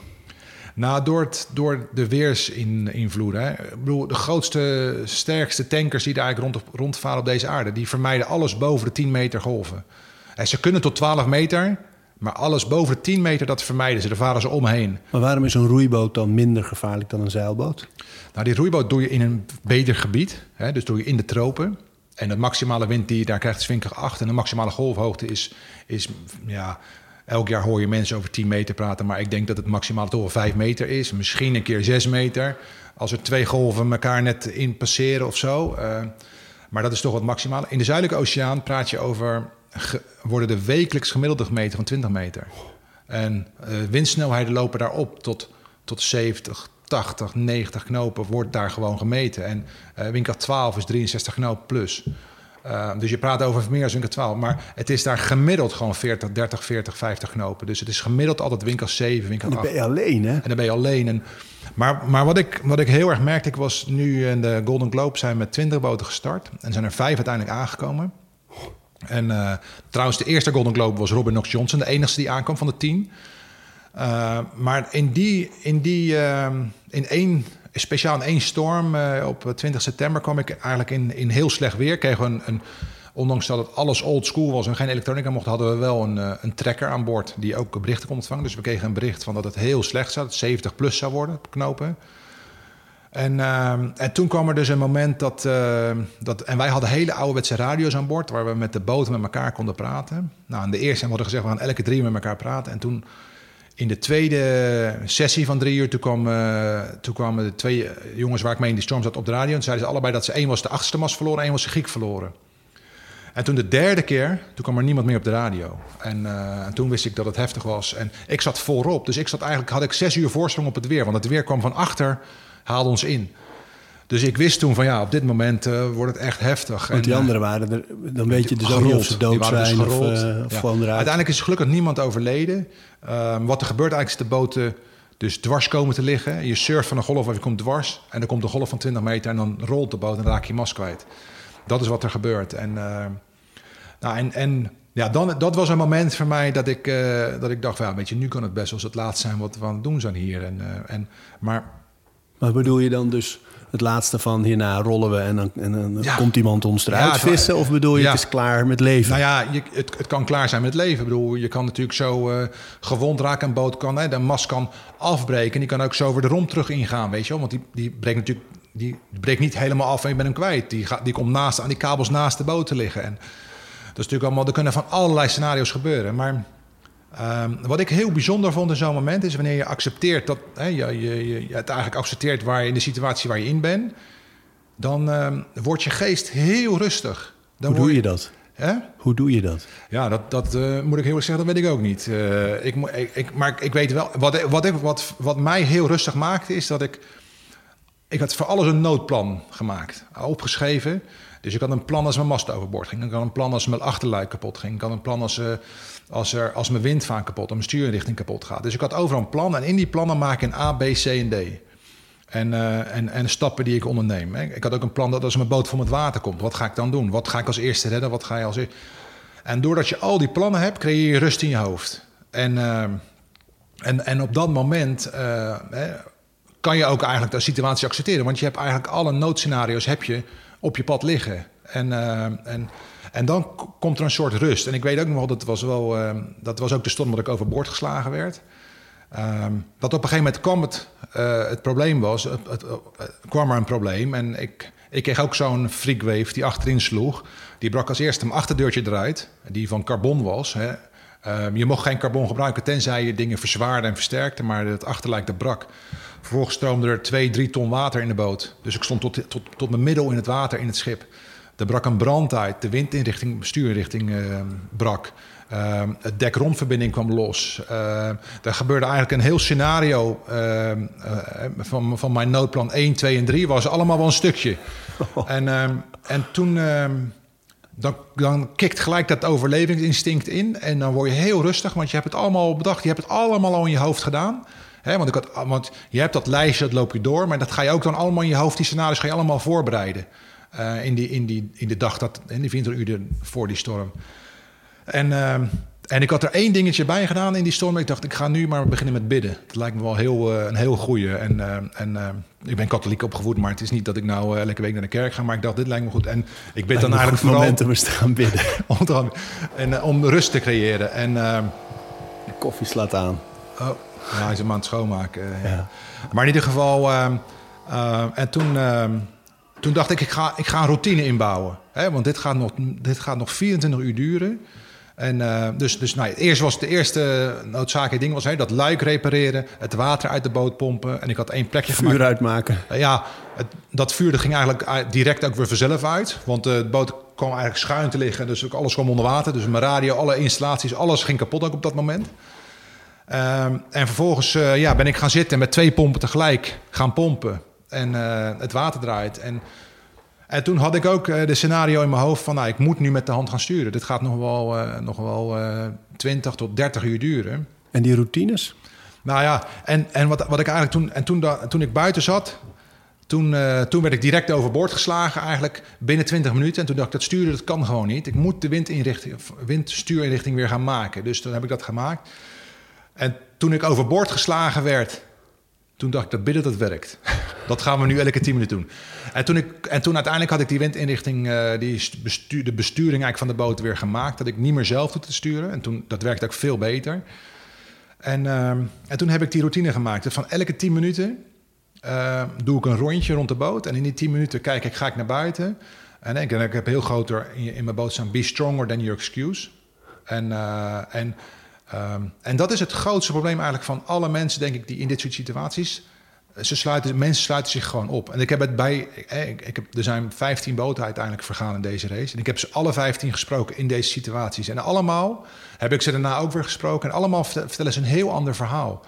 Nou, door, het, door de weersinvloeden. Ik bedoel, de grootste, sterkste tankers die daar eigenlijk rond, rondvaren op deze aarde... die vermijden alles boven de 10 meter golven. En ze kunnen tot 12 meter, maar alles boven de 10 meter, dat vermijden ze. Daar varen ze omheen. Maar waarom is een roeiboot dan minder gevaarlijk dan een zeilboot? Nou, die roeiboot doe je in een beter gebied. Hè, dus doe je in de tropen. En de maximale wind die je daar krijgt is windkracht 8. En de maximale golfhoogte is, is ja, Elk jaar hoor je mensen over 10 meter praten, maar ik denk dat het maximaal toch wel 5 meter is. Misschien een keer 6 meter. Als er twee golven elkaar net in passeren of zo. Uh, maar dat is toch wat maximaal. In de Zuidelijke Oceaan praat je over. worden de wekelijks gemiddelde gemeten van 20 meter. En uh, windsnelheden lopen daarop tot, tot 70, 80, 90 knopen wordt daar gewoon gemeten. En uh, windkracht 12 is 63 knopen plus. Uh, dus je praat over meer dan 12. Maar het is daar gemiddeld gewoon 40, 30, 40, 50 knopen. Dus het is gemiddeld altijd winkel 7, winkel 8. En dan ben je alleen, hè? En dan ben je alleen. En, maar maar wat, ik, wat ik heel erg merkte, ik was nu in de Golden Globe zijn met 20 boten gestart. En zijn er vijf uiteindelijk aangekomen. En uh, trouwens, de eerste Golden Globe was Robin Knox Johnson, de enigste die aankwam van de tien. Uh, maar in die, in die, uh, in één speciaal in één storm uh, op 20 september kwam ik eigenlijk in, in heel slecht weer. Kregen een, een, ondanks dat het alles old school was en geen elektronica mocht, hadden we wel een, uh, een trekker aan boord die ook berichten kon ontvangen. Dus we kregen een bericht van dat het heel slecht zou, dat het 70 plus zou worden, knopen. En, uh, en toen kwam er dus een moment dat, dat... En wij hadden hele ouderwetse radio's aan boord... waar we met de boten met elkaar konden praten. Nou, in de eerste hadden we gezegd... we elke drie met elkaar praten. En toen in de tweede sessie van drie uur, uh, toen kwamen de twee jongens waar ik mee in die storm zat op de radio. En zeiden ze allebei dat ze één was de achterste mast verloren, één was de Griek verloren. En toen de derde keer, toen kwam er niemand meer op de radio. En, uh, en, toen wist ik dat het heftig was. En ik zat voorop, dus ik zat eigenlijk, had ik zes uur voorsprong op het weer. Want het weer kwam van achter, haalde ons in. Dus ik wist toen van ja, op dit moment uh, wordt het echt heftig. Want die en, anderen waren er, dan weet je dus ook niet of ze dood dus zijn dus of, uh, of ja. Uiteindelijk is gelukkig niemand overleden. Um, wat er gebeurt eigenlijk is de boten dus dwars komen te liggen. Je surft van een golf of je komt dwars. En dan komt een golf van 20 meter en dan rolt de boot en dan raak je mast kwijt. Dat is wat er gebeurt. En, nou, en, en ja, dan, dat was een moment voor mij dat ik, dat ik dacht, ja, weet je, nu kan het best wel eens het laatst zijn wat we aan het doen zijn hier. En, en, maar, maar bedoel je dan dus het laatste van hierna rollen we en dan, en dan ja. komt iemand ons eruit ja, vissen? Of bedoel je ja. het is klaar met leven? Nou ja, je, het, het, kan klaar zijn met leven. Ik bedoel, je kan natuurlijk zo uh, gewond raken. Een boot kan, hè, de mast kan afbreken. En die kan ook zo weer de romp terug ingaan, weet je wel. Want die, die breekt natuurlijk die breekt niet helemaal af en je bent hem kwijt. Die, gaat, die komt naast, aan die kabels naast de boot te liggen. En dat is natuurlijk allemaal, er kunnen van allerlei scenario's gebeuren. Maar Um, wat ik heel bijzonder vond in zo'n moment is wanneer je accepteert dat hè, je, je, je, het eigenlijk accepteert waar je in de situatie waar je in bent, dan um, wordt je geest heel rustig. Dan Hoe doe je, je dat? Hè? Hoe doe je dat? Ja, dat, dat uh, moet ik heel erg zeggen, dat weet ik ook niet. Uh, ik, ik, ik, maar ik weet wel, wat, wat, wat, wat mij heel rustig maakte, is dat ik ik had voor alles een noodplan gemaakt, opgeschreven. Dus ik had een plan als mijn mast overboord ging. Ik had een plan als mijn achterluik kapot ging. Ik had een plan als, uh, als, er, als mijn windvaan kapot, of mijn stuurinrichting kapot gaat. Dus ik had overal een plan. En in die plannen maak ik een A, B, C en D. En, uh, en, en stappen die ik onderneem. Ik had ook een plan dat als mijn boot voor het water komt, wat ga ik dan doen? Wat ga ik als eerste redden? Wat ga je als eerste... En doordat je al die plannen hebt, creëer je rust in je hoofd. En, uh, en, en op dat moment uh, kan je ook eigenlijk de situatie accepteren. Want je hebt eigenlijk alle noodscenario's heb je op je pad liggen. En, en, en dan komt er een soort rust. En ik weet ook nog wel, dat was, wel, uh, dat was ook de storm dat ik overboord geslagen werd. Uh, dat op een gegeven moment kwam het, uh, het probleem was, het, het, kwam er een probleem. En ik, ik kreeg ook zo'n freakwave die achterin sloeg. Die brak als eerste mijn achterdeurtje eruit, die van carbon was. Hè. Ehm, je mocht geen carbon gebruiken tenzij je dingen verzwaarde en versterkte, maar het achterlijk dat brak. Vervolgens stroomde er twee, drie ton water in de boot. Dus ik stond tot, tot, tot mijn middel in het water in het schip. Er brak een brand uit, de windinrichting, stuurinrichting uh, brak. Uh, het dek-rondverbinding kwam los. Uh, er gebeurde eigenlijk een heel scenario ehm, eh, van, van mijn noodplan 1, 2 en 3. Was allemaal wel een stukje. En, en toen dan, dan kikt gelijk dat overlevingsinstinct in. En dan word je heel rustig, want je hebt het allemaal bedacht. Je hebt het allemaal al in je hoofd gedaan. He, want, ik had, want je hebt dat lijstje, dat loop je door. Maar dat ga je ook dan allemaal in je hoofd, die scenario's ga je allemaal voorbereiden. Uh, in, die, in, die, in de dag, dat, in die 24 uur voor die storm. En, uh, en ik had er één dingetje bij gedaan in die storm. Ik dacht, ik ga nu maar beginnen met bidden. Dat lijkt me wel heel, uh, een heel goeie. En, uh, en ik ben katholiek opgevoed, maar het is niet dat ik nou elke week naar de kerk ga. Maar ik dacht, dit lijkt me goed. En ik ben dan eigenlijk vooral... moment om eens te gaan bidden. om, te, en, om rust te creëren. En, de koffie slaat aan. Oh, ja, hij is hem aan het schoonmaken. Ja. Ja. Maar in ieder geval... en toen toen dacht ik, ik ga, ik ga een routine inbouwen. Hè? Want dit gaat, nog, dit gaat nog 24 uur duren. En uh, dus, dus nou, eerst was de eerste noodzakelijke ding was hè, dat luik repareren, het water uit de boot pompen. En ik had één plekje vuur gemaakt. uitmaken. Uh, ja, het, dat vuur dat ging eigenlijk direct ook weer vanzelf uit. Want uh, de boot kwam eigenlijk schuin te liggen, dus ook alles kwam onder water. Dus mijn radio, alle installaties, alles ging kapot ook op dat moment. Ehm, en vervolgens ja, ben ik gaan zitten met twee pompen tegelijk gaan pompen en uh, het water draait. En, en toen had ik ook uh, de scenario in mijn hoofd van... Nou, ik moet nu met de hand gaan sturen. Dit gaat nog wel, uh, nog wel 20 tot 30 uur duren. En die routines? Nou ja, en, en wat, wat ik eigenlijk toen... En toen, da, toen ik buiten zat... Toen, toen werd ik direct overboord geslagen, eigenlijk binnen 20 minuten. En toen dacht ik, dat sturen dat kan gewoon niet. Ik moet de windinrichting, windstuurinrichting weer gaan maken. Dus toen heb ik dat gemaakt. En toen ik overboord geslagen werd, toen dacht ik, dat bidden, dat werkt. dat gaan we nu elke tien minuten doen. En toen, ik, en toen uiteindelijk had ik die windinrichting, uh, die bestuur, de besturing eigenlijk van de boot weer gemaakt. Dat ik niet meer zelf hoefde te sturen. En toen, dat werkte ook veel beter. En, uh, en toen heb ik die routine gemaakt. Dus van elke tien minuten uh, doe ik een rondje rond de boot. En in die tien minuten kijk ik, ga ik naar buiten. En denk ik, heb heel groter in, in mijn boot staan... Be stronger than your excuse. En, uh, en Um, en dat is het grootste probleem eigenlijk van alle mensen, denk ik, die in dit soort situaties. Ze sluiten, mensen sluiten zich gewoon op. En ik heb het bij. Ik, ik heb, er zijn 15 boten uiteindelijk vergaan in deze race. En ik heb ze alle 15 gesproken in deze situaties. En allemaal heb ik ze daarna ook weer gesproken. En allemaal vertellen ze een heel ander verhaal.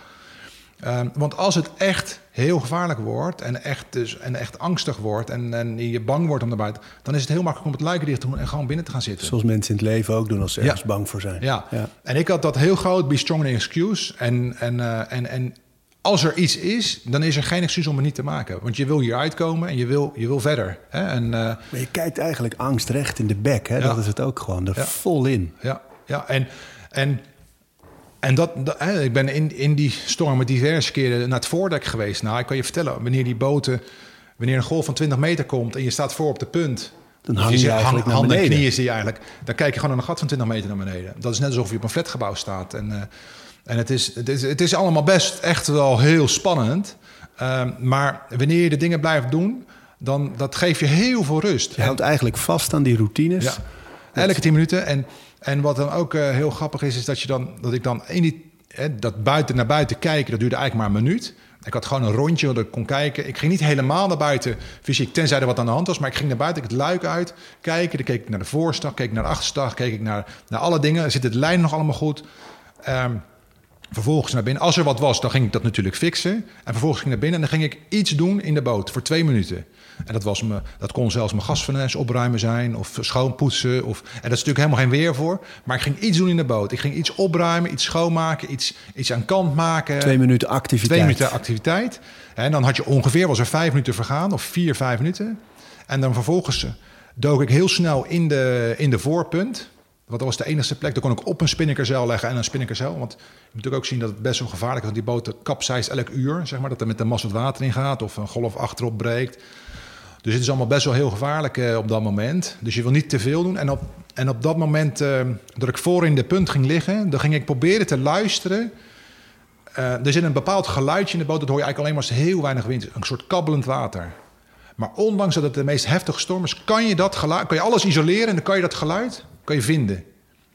Um, want als het echt heel gevaarlijk wordt en echt, dus, en echt angstig wordt en, en je bang wordt om naar buiten, dan is het heel makkelijk om het luiken dicht te doen en gewoon binnen te gaan zitten. Zoals mensen in het leven ook doen als ze ergens bang voor zijn. Ja. ja. en ik had dat heel groot, be strong in excuse. En, en, uh, en, en als er iets is, dan is er geen excuus om het niet te maken. Want je wil hier uitkomen en je wil, je wil verder. Hè? En, uh, maar je kijkt eigenlijk angst recht in de bek, hè? Ja. dat is het ook gewoon, er vol in. Ja, ja. en... en en dat, dat, ik ben in, in die storm diverse keren naar het voordek geweest. Nou, ik kan je vertellen, wanneer die boten, wanneer een golf van 20 meter komt en je staat voor op de punt. Dan hang je, je eigenlijk hang, handen en knieën zie je eigenlijk. Dan kijk je gewoon naar een gat van 20 meter naar beneden. Dat is net alsof je op een flatgebouw staat. En, uh, en het, is, het, is, het is allemaal best echt wel heel spannend. Uh, maar wanneer je de dingen blijft doen, dan dat geeft je heel veel rust. Je houdt eigenlijk vast aan die routines. Ja. Elke 10 minuten. En en wat dan ook uh, heel grappig is, is dat, je dan, dat ik dan in die, hè, dat buiten naar buiten kijken, dat duurde eigenlijk maar een minuut. Ik had gewoon een rondje dat ik kon kijken. Ik ging niet helemaal naar buiten fysiek, tenzij er wat aan de hand was. Maar ik ging naar buiten, ik het luik uit, kijken. Dan keek ik naar de voorstag, keek ik naar de achterstag, keek ik naar, naar alle dingen. Zit het lijn nog allemaal goed? Um, Vervolgens naar binnen. Als er wat was, dan ging ik dat natuurlijk fixen. En vervolgens ging ik naar binnen en dan ging ik iets doen in de boot voor twee minuten. En dat, was me, dat kon zelfs mijn gasfornuis opruimen zijn of schoonpoetsen. Of, en dat is natuurlijk helemaal geen weer voor. Maar ik ging iets doen in de boot. Ik ging iets opruimen, iets schoonmaken, iets, iets aan kant maken. Twee minuten activiteit. Twee minuten activiteit. En dan had je ongeveer, was er vijf minuten vergaan, of vier, vijf minuten. En dan vervolgens dook ik heel snel in de, in de voorpunt. Want dat was de enige plek. Daar kon ik op een spinnakerzeil leggen en een spinnakerzeil. Want je moet natuurlijk ook zien dat het best wel gevaarlijk is. Want die boot kapseist elk uur. Zeg maar, dat er met de mast wat water in gaat of een golf achterop breekt. Dus het is allemaal best wel heel gevaarlijk uh, op dat moment. Dus je wil niet te veel doen. En op, en op dat moment uh, dat ik voor in de punt ging liggen... dan ging ik proberen te luisteren. Uh, er zit een bepaald geluidje in de boot. Dat hoor je eigenlijk alleen maar als heel weinig wind. Een soort kabbelend water. Maar ondanks dat het de meest heftige storm is... kan je, dat geluid, kan je alles isoleren en dan kan je dat geluid kan je vinden.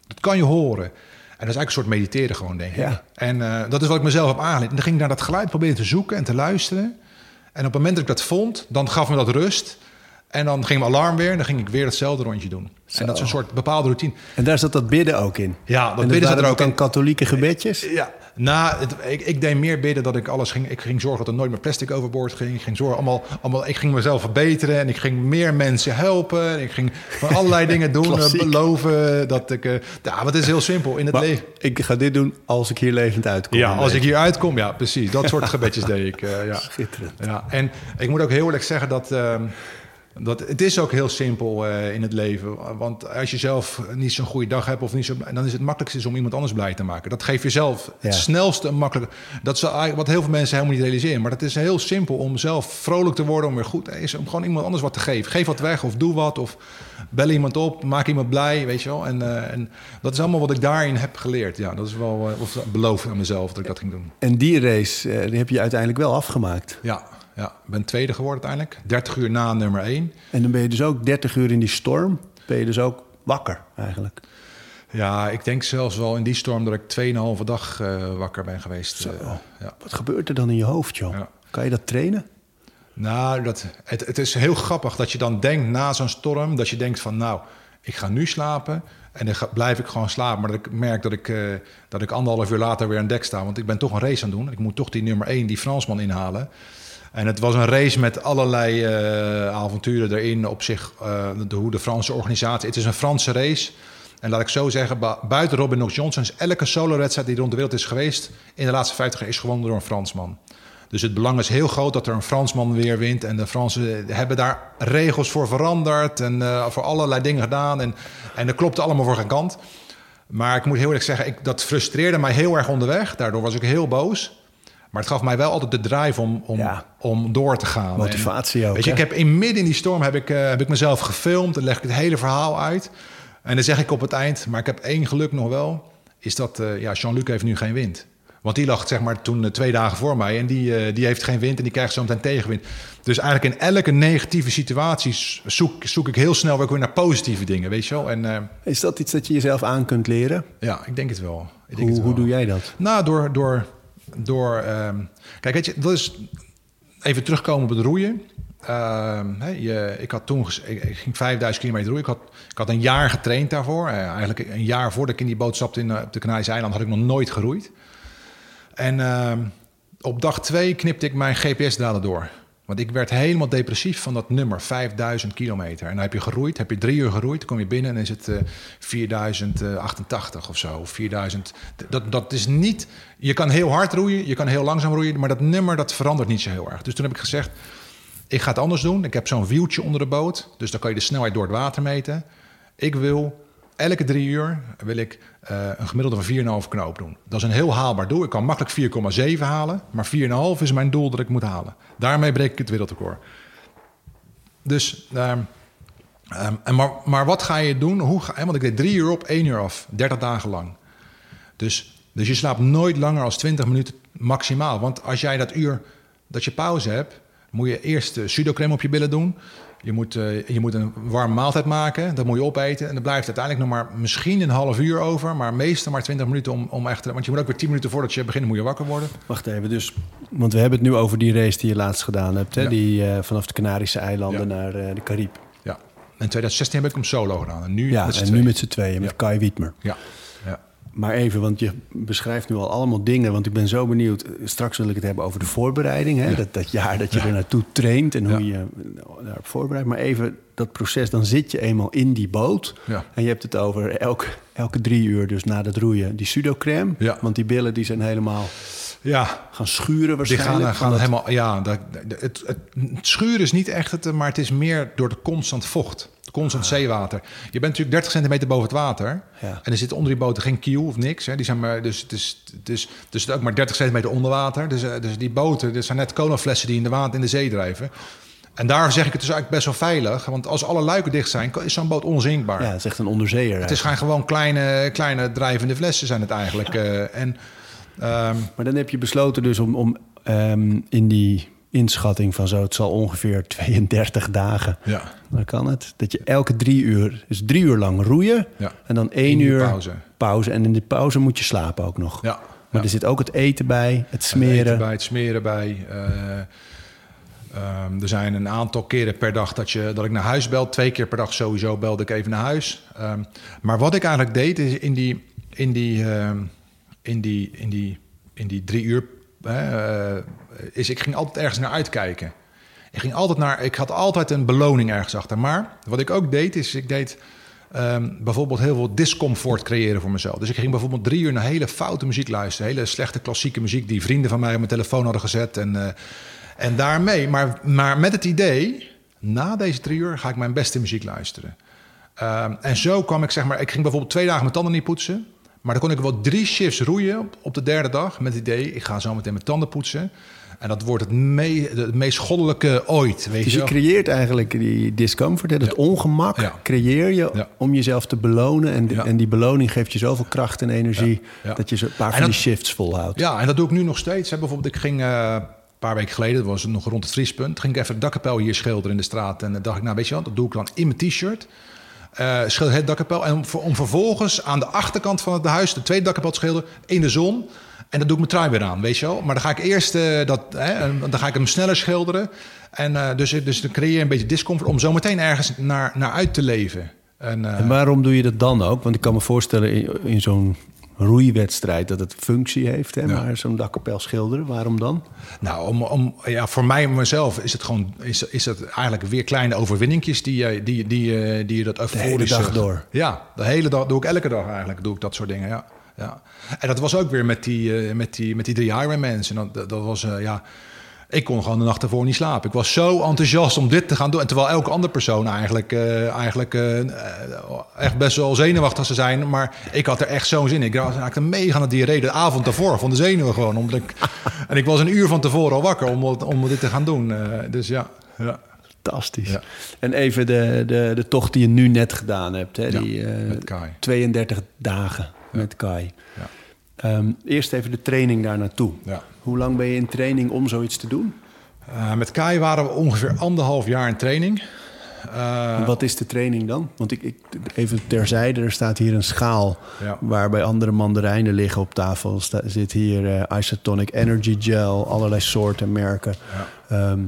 Dat kan je horen. En dat is eigenlijk een soort mediteren gewoon, denk ik. Ja. En uh, dat is wat ik mezelf heb aangeleerd. En dan ging ik naar dat geluid proberen te zoeken en te luisteren. En op het moment dat ik dat vond, dan gaf me dat rust. En dan ging mijn alarm weer en dan ging ik weer hetzelfde rondje doen. Zo. En dat is een soort bepaalde routine. En daar zat dat bidden ook in? Ja, dat en bidden zat er ook in. katholieke gebedjes? Ja, nou, het, ik, ik, deed meer bidden dat ik alles ging... Ik ging zorgen dat er nooit meer plastic overboord ging. Ik ging zorgen allemaal... allemaal ik ging mezelf verbeteren en ik ging meer mensen helpen. Ik ging van allerlei dingen doen. beloven dat ik... Uh, ja, wat is heel simpel in het leven. Ik ga dit doen als ik hier levend uitkom. Ja, als ik hier uitkom. Ja, precies. Dat soort gebedjes deed ik. Uh, ja. Schitterend. Ja, en ik moet ook heel eerlijk zeggen dat... Uh, dat, het is ook heel simpel uh, in het leven. Want als je zelf niet zo'n goede dag hebt, of niet zo, dan is het makkelijkste om iemand anders blij te maken. Dat geeft jezelf ja. het snelste en makkelijk. Dat is wat heel veel mensen helemaal niet realiseren. Maar het is heel simpel om zelf vrolijk te worden, om weer goed is om gewoon iemand anders wat te geven. Geef wat weg of doe wat. Of bel iemand op, maak iemand blij, weet je wel. En, uh, en dat is allemaal wat ik daarin heb geleerd. Ja, dat is wel uh, of beloofd aan mezelf dat ik dat ging doen. En die race, die heb je uiteindelijk wel afgemaakt. Ja, ja, ik ben tweede geworden uiteindelijk. 30 uur na nummer 1. En dan ben je dus ook 30 uur in die storm. Ben je dus ook wakker eigenlijk. Ja, ik denk zelfs wel in die storm dat ik 2,5 dag uh, wakker ben geweest. Uh, ja. Wat gebeurt er dan in je hoofd, joh? Ja. Kan je dat trainen? Nou, dat, het, het is heel grappig dat je dan denkt na zo'n storm... dat je denkt van nou, ik ga nu slapen... En dan ga, blijf ik gewoon slapen. Maar dat ik merk dat ik, uh, dat ik anderhalf uur later weer aan dek sta. Want ik ben toch een race aan het doen. Ik moet toch die nummer 1, die Fransman, inhalen. En het was een race met allerlei uh, avonturen erin op zich. De, hoe de Franse organisatie. Het is een Franse race. En laat ik zo zeggen, buiten Robin Knox Johnson is elke solo-wedstrijd die rond de wereld is geweest in de laatste 50 jaar is gewonnen door een Fransman. Dus het belang is heel groot dat er een Fransman weer wint. En de Fransen hebben daar regels voor veranderd en uh, voor allerlei dingen gedaan. En, en dat klopte allemaal voor geen kant. Maar ik moet heel eerlijk zeggen, ik, dat frustreerde mij heel erg onderweg. Daardoor was ik heel boos. Maar het gaf mij wel altijd de drive om, om, ja. om door te gaan. Motivatie en, ook. Weet je, hè? ik heb in midden in die storm heb ik, uh, heb ik mezelf gefilmd. Dan leg ik het hele verhaal uit. En dan zeg ik op het eind, maar ik heb één geluk nog wel. Is dat uh, ja, Jean-Luc heeft nu geen wind. Want die lag zeg maar toen uh, twee dagen voor mij. En die, die heeft geen wind en die krijgt zo meteen tegenwind. Dus eigenlijk in elke negatieve situatie zoek, zoek ik heel snel weer naar positieve dingen. Weet je wel? En, is dat iets dat je jezelf aan kunt leren? Ja, ik denk het wel. Ik denk hoe, het wel. hoe doe jij dat? Nou, door... door door. Um, kijk, dat is even terugkomen op het roeien. Hey, je, ik had toen ik, ging 5000 kilometer roeien. Ik had, ik had een jaar getraind daarvoor. Uh, eigenlijk een jaar voordat ik in die boot stapte in, uh, op de Canarische eiland had ik nog nooit geroeid. En uh, op dag twee knipte ik mijn GPS-dalen door. Want ik werd helemaal depressief van dat nummer, 5000 kilometer. En dan heb je geroeid, heb je drie uur geroeid, kom je binnen en is het uh, 4088 of zo. Of 4000. Dat, dat is niet. Je kan heel hard roeien, je kan heel langzaam roeien, maar dat nummer dat verandert niet zo heel erg. Dus toen heb ik gezegd: ik ga het anders doen. Ik heb zo'n wieltje onder de boot, dus dan kan je de snelheid door het water meten. Ik wil elke drie uur wil ik uh, een gemiddelde van 4,5 knoop doen. Dat is een heel haalbaar doel. Ik kan makkelijk 4,7 halen, maar 4,5 is mijn doel dat ik moet halen. Daarmee breek ik het wereldrecord. Dus, um, um, en maar, maar wat ga je doen? Hoe ga, want ik deed drie uur op, één uur af, 30 dagen lang. Dus, dus je slaapt nooit langer dan 20 minuten maximaal. Want als jij dat uur dat je pauze hebt, moet je eerst uh, pseudocreme op je billen doen. Je moet, uh, je moet een warme maaltijd maken, dat moet je opeten. En dan blijft uiteindelijk nog maar misschien een half uur over, maar meestal maar 20 minuten om, om echt. Want je moet ook weer 10 minuten voordat je begint, moet je wakker worden. Wacht even, dus. Want we hebben het nu over die race die je laatst gedaan hebt, hè? Ja. Die uh, vanaf de Canarische eilanden ja. naar uh, de Caribe. Ja, in 2016 heb ik hem solo gedaan. En nu ja, met en nu met z'n tweeën, met ja. Kai Wietmer. Ja. Maar even, want je beschrijft nu al allemaal dingen. Want ik ben zo benieuwd. Straks wil ik het hebben over de voorbereiding. Hè? Dat, dat jaar dat je er naartoe traint en hoe je daarop voorbereidt. Maar even dat proces, dan zit je eenmaal in die boot. En je hebt het over elke, elke drie uur, dus na het roeien, die pseudo-crème. Ja. Want die billen die zijn helemaal Ja, gaan schuren die waarschijnlijk. gaan, gaan dat- helemaal... Ja, dat, het, het, het schuren is niet echt het, maar het is meer door de constant vocht. Constant zeewater. Je bent natuurlijk 30 centimeter boven het water. Ja. En er zit onder die boten geen kiel of niks. Hè. Die zijn maar, dus, het is, dus het is ook maar 30 centimeter onder water. Dus, eh, dus die boten, dat zijn net colaflessen die in de, water, in de zee drijven. En daar zeg ik het dus eigenlijk best wel veilig. Want als alle luiken dicht zijn, is zo'n boot onzinkbaar. Ja, het is echt een onderzeeër. Het is gaan gewoon kleine, kleine drijvende flessen zijn het eigenlijk. eh, en ehm, Maar dan heb je besloten dus om, om ehm, in die inschatting van zo... het zal ongeveer 32 dagen... ja, Dan kan het. Dat je elke drie uur, dus drie uur lang roeien. Ja. En dan één uur pauze. pauze. En in de pauze moet je slapen ook nog. ja. Maar ja. er zit ook het eten bij, het Het smeren. eten bij, het smeren bij. eh, ehm, er zijn een aantal keren per dag dat, je, dat ik naar huis bel. Twee keer per dag sowieso belde ik even naar huis. Ehm, maar wat ik eigenlijk deed is in die, in die, ehm, in die, in die, in die drie uur... eh, is ik ging altijd ergens naar uitkijken. Ik ging altijd naar... Ik had altijd een beloning ergens achter. Maar wat ik ook deed is... Ik deed ehm, bijvoorbeeld heel veel discomfort creëren voor mezelf. Dus ik ging bijvoorbeeld drie uur naar hele foute muziek luisteren. Hele slechte klassieke muziek die vrienden van mij op mijn telefoon hadden gezet. En, eh, en daarmee, maar, maar met het idee... Na deze drie uur ga ik mijn beste muziek luisteren. Ehm, en zo kwam ik, zeg maar... Ik ging bijvoorbeeld twee dagen mijn tanden niet poetsen. Maar dan kon ik wel drie shifts roeien op, de derde dag. Met het idee, ik ga zo meteen mijn tanden poetsen. En dat wordt het, me- het meest goddelijke ooit, weet Dus je creëert eigenlijk die discomfort, hè, dat ongemak Ja. creëer je Ja. om jezelf te belonen. En, en die beloning geeft je zoveel kracht en energie dat je een paar En van dat- die shifts volhoudt. Ja, en dat doe ik nu nog steeds. Hè. Bijvoorbeeld, ik ging eh, een paar weken geleden, dat was het nog rond het vriespunt, ging ik even het dakkapel hier schilderen in de straat. En dan dacht ik, nou weet je wat, dat doe ik dan in mijn t-shirt. Eh schilder het dakkapel. En om, om vervolgens aan de achterkant van het huis de tweede dakkapel te schilderen in de zon. En dan doe ik mijn trui weer aan, weet je wel. Maar dan ga ik eerst eh, dat, hè, dan ga ik hem sneller schilderen. En eh, dus, dus dan creëer je een beetje discomfort om zo meteen ergens naar, naar uit te leven. En, En waarom doe je dat dan ook? Want ik kan me voorstellen in, in zo'n roeiwedstrijd dat het functie heeft. Hè? Ja. Maar zo'n dakkapel schilderen, waarom dan? Nou, om, om, ja, voor mij en mezelf is het gewoon is, is het eigenlijk weer kleine overwinningjes die, je- die, die, eh, die je dat hele euforische- dag door. Ja, de hele dag doe ik elke dag eigenlijk doe ik dat soort dingen. Ja, ja. En dat was ook weer met die, eh, met die, met die drie Ironmans. En dat, dat, dat was eh, ja. Ik kon gewoon de nacht ervoor niet slapen. Ik was zo enthousiast om dit te gaan doen. En terwijl elke andere persoon eigenlijk, eh, eigenlijk eh, echt best wel zenuwachtig zou zijn. Maar ik had er echt zo'n zin in. Ik raakte mega aan diarree de avond ervoor van de zenuwen gewoon. Omdat ik, en ik was een uur van tevoren al wakker om, om dit te gaan doen. Eh, dus ja, ja. Fantastisch. Ja. En even de, de, de tocht die je nu net gedaan hebt. Hè? Die eh, met Kai. 32 dagen met Kai. Ja. Ehm, eerst even de training daar naartoe. Ja. Hoe lang ben je in training om zoiets te doen? Eh, met Kai waren we ongeveer anderhalf jaar in training. Eh, wat is de training dan? Want ik, ik, even terzijde, er staat hier een schaal... Ja. waarbij andere mandarijnen liggen op tafel. Er sta- zit hier eh, Isotonic Energy Gel, allerlei soorten, merken. Ehm,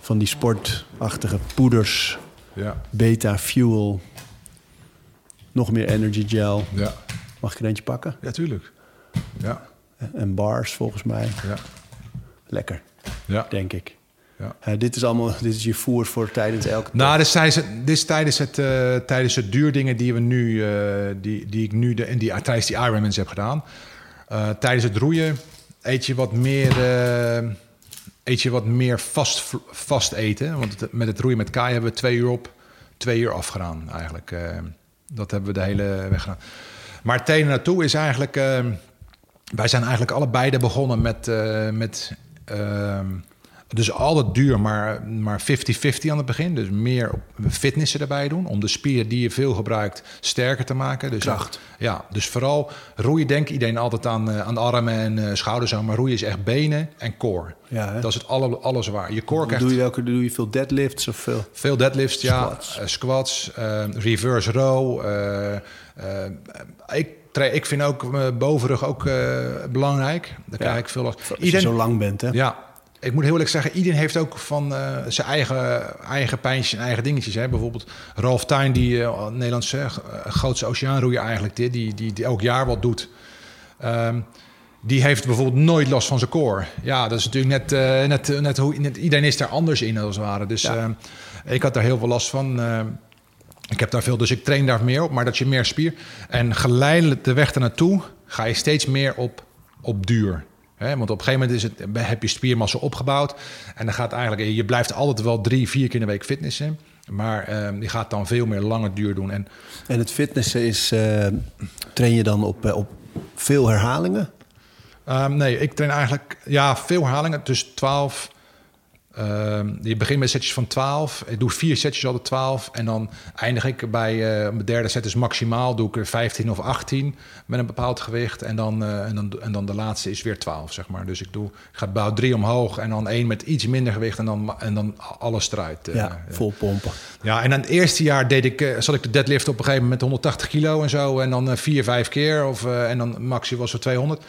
van die sportachtige poeders, ja, Beta Fuel... nog meer Energy Gel. ja, Mag ik er eentje pakken? ja, tuurlijk. Ja, En bars, volgens mij. ja, Lekker, ja. denk ik. ja. Dit is allemaal dit is je voer voor tijdens elke Nou, dit is tijdens het, dit is tijdens het, eh, tijdens het duurdingen die we nu, eh, die, die ik nu de, en die, tijdens die Ironmans heb gedaan. Eh, tijdens het roeien eet je wat meer, eet je wat meer vast, vast eten. Want het- met het roeien met Kai hebben we twee uur op, twee uur afgedaan eigenlijk. Dat hebben we de hele weg gedaan. Maar het naartoe is eigenlijk... wij zijn eigenlijk allebei begonnen met... eh, met ehm, dus altijd duur, maar maar 50-50 aan het begin. Dus meer op fitnessen erbij doen. Om de spieren die je veel gebruikt sterker te maken. Dus Kracht. Ja, dus vooral roeien denkt iedereen altijd aan, eh, aan de armen en eh, schouders. Maar roeien is echt benen en core. Ja, hè? dat is het alle, alles waar. Je core krijgt Doe je, welke, doe je veel deadlifts of veel? veel deadlifts, ja. Squats. squats, reverse row. ik, ik vind ook mijn bovenrug ook eh, belangrijk. Daar krijg ik veel last. Als je zo lang bent, hè? Ja, ik moet heel eerlijk zeggen, iedereen heeft ook van eh, zijn eigen, eigen pijntjes en eigen dingetjes. Hè. Bijvoorbeeld Ralf Tuin, die Nederlandse grootste oceaanroeier eigenlijk, die, die, die, die elk jaar wat doet. Ehm, die heeft bijvoorbeeld nooit last van zijn core. Ja, dat is natuurlijk net, uh, net, net hoe net, iedereen is daar anders in als het ware. Dus ja. uh, ik had daar heel veel last van. Uh, ik heb daar veel, dus ik train daar meer op, maar dat je meer spier. En geleidelijk de weg ernaartoe ga je steeds meer op, op duur. He, want op een gegeven moment is het, heb je spiermassa opgebouwd. En dan gaat eigenlijk, je blijft altijd wel drie, vier keer in de week fitnessen. Maar die gaat dan veel meer lange duur doen. En, en het fitnessen is, uh, train je dan op, op veel herhalingen? Um, nee, ik train eigenlijk ja, veel herhalingen. Dus 12. Um, je begint met setjes van 12. Ik doe vier setjes altijd 12. En dan eindig ik bij uh, mijn derde set is maximaal. Doe ik er 15 of 18 met een bepaald gewicht. En dan, uh, en dan, en dan de laatste is weer 12, zeg maar. Dus ik, doe, ik ga bouw 3 omhoog. En dan één met iets minder gewicht. En dan, en dan alles eruit. Uh, ja, vol pompen. Ja, en dan het eerste jaar deed ik, zat ik de deadlift op een gegeven moment met 180 kilo en zo. En dan vier, vijf keer. Of, en dan maxi was er 200.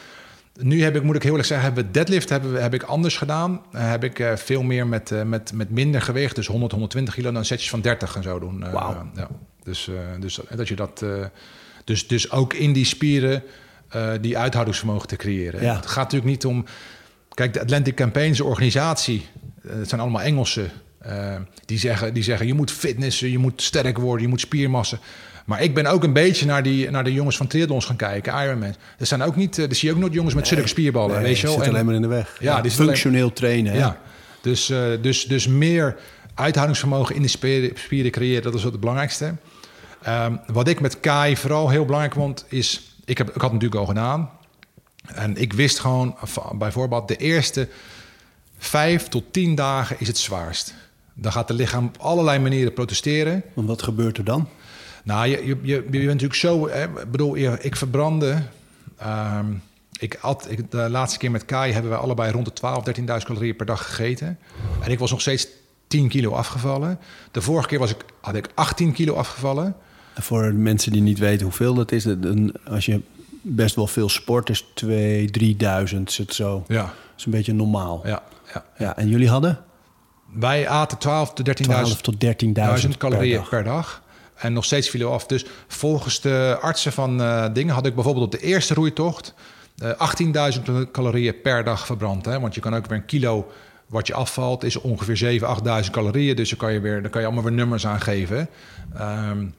Nu heb ik, moet ik heel eerlijk zeggen, hebben we deadlift hebben, heb ik anders gedaan. Uh, heb ik uh, veel meer met, uh, met, met minder gewicht, dus 100, 120 kilo, dan setjes van 30 en zo doen. Wow. ja. Dus, dus dat je dat. dus, dus ook in die spieren die uithoudingsvermogen te creëren. Ja. Het gaat natuurlijk niet om. Kijk, de Atlantic Campaigns, de organisatie, het zijn allemaal Engelsen. die, zeggen, die zeggen: je moet fitnessen, je moet sterk worden, je moet spiermassa. Maar ik ben ook een beetje naar, die, naar de jongens van triathlons gaan kijken, Ironman. Er zijn ook niet, er zie je ook nooit jongens met zulke spierballen, nee, weet je wel. zit alleen maar in de weg. Ja, ja die functioneel alleen, trainen. Ja, dus, uh, dus, dus meer uithoudingsvermogen in de spieren, spieren creëren, dat is wat het belangrijkste. Um, wat ik met Kai vooral heel belangrijk vond, is, ik, heb, ik had het natuurlijk al gedaan. En ik wist gewoon, bijvoorbeeld, de eerste vijf tot tien dagen is het zwaarst. Dan gaat het lichaam op allerlei manieren protesteren. En wat gebeurt er dan? Nou, je, je, je, bent natuurlijk zo. Hè, bedoel, ik verbrandde. Um, ik at, ik, de laatste keer met Kai hebben we allebei rond de 12, 13.000 calorieën per dag gegeten. En ik was nog steeds 10 kilo afgevallen. De vorige keer was ik, had ik 18 kilo afgevallen. Voor mensen die niet weten hoeveel dat is, dan, als je best wel veel sport is, 2, 3000 is het zo. Ja. Dat is een beetje normaal. Ja, ja. ja en jullie hadden? Wij aten 12 tot 13.000 12 tot 13.000 calorieën per dag. per dag. En nog steeds viel af. Dus volgens de artsen van uh, dingen had ik bijvoorbeeld op de eerste roeitocht uh, 18.000 calorieën per dag verbrand. Hè? Want je kan ook weer een kilo wat je afvalt, is ongeveer 7.000, 8.000 calorieën. Dus dan kan je, weer, dan kan je allemaal weer nummers aangeven. Um,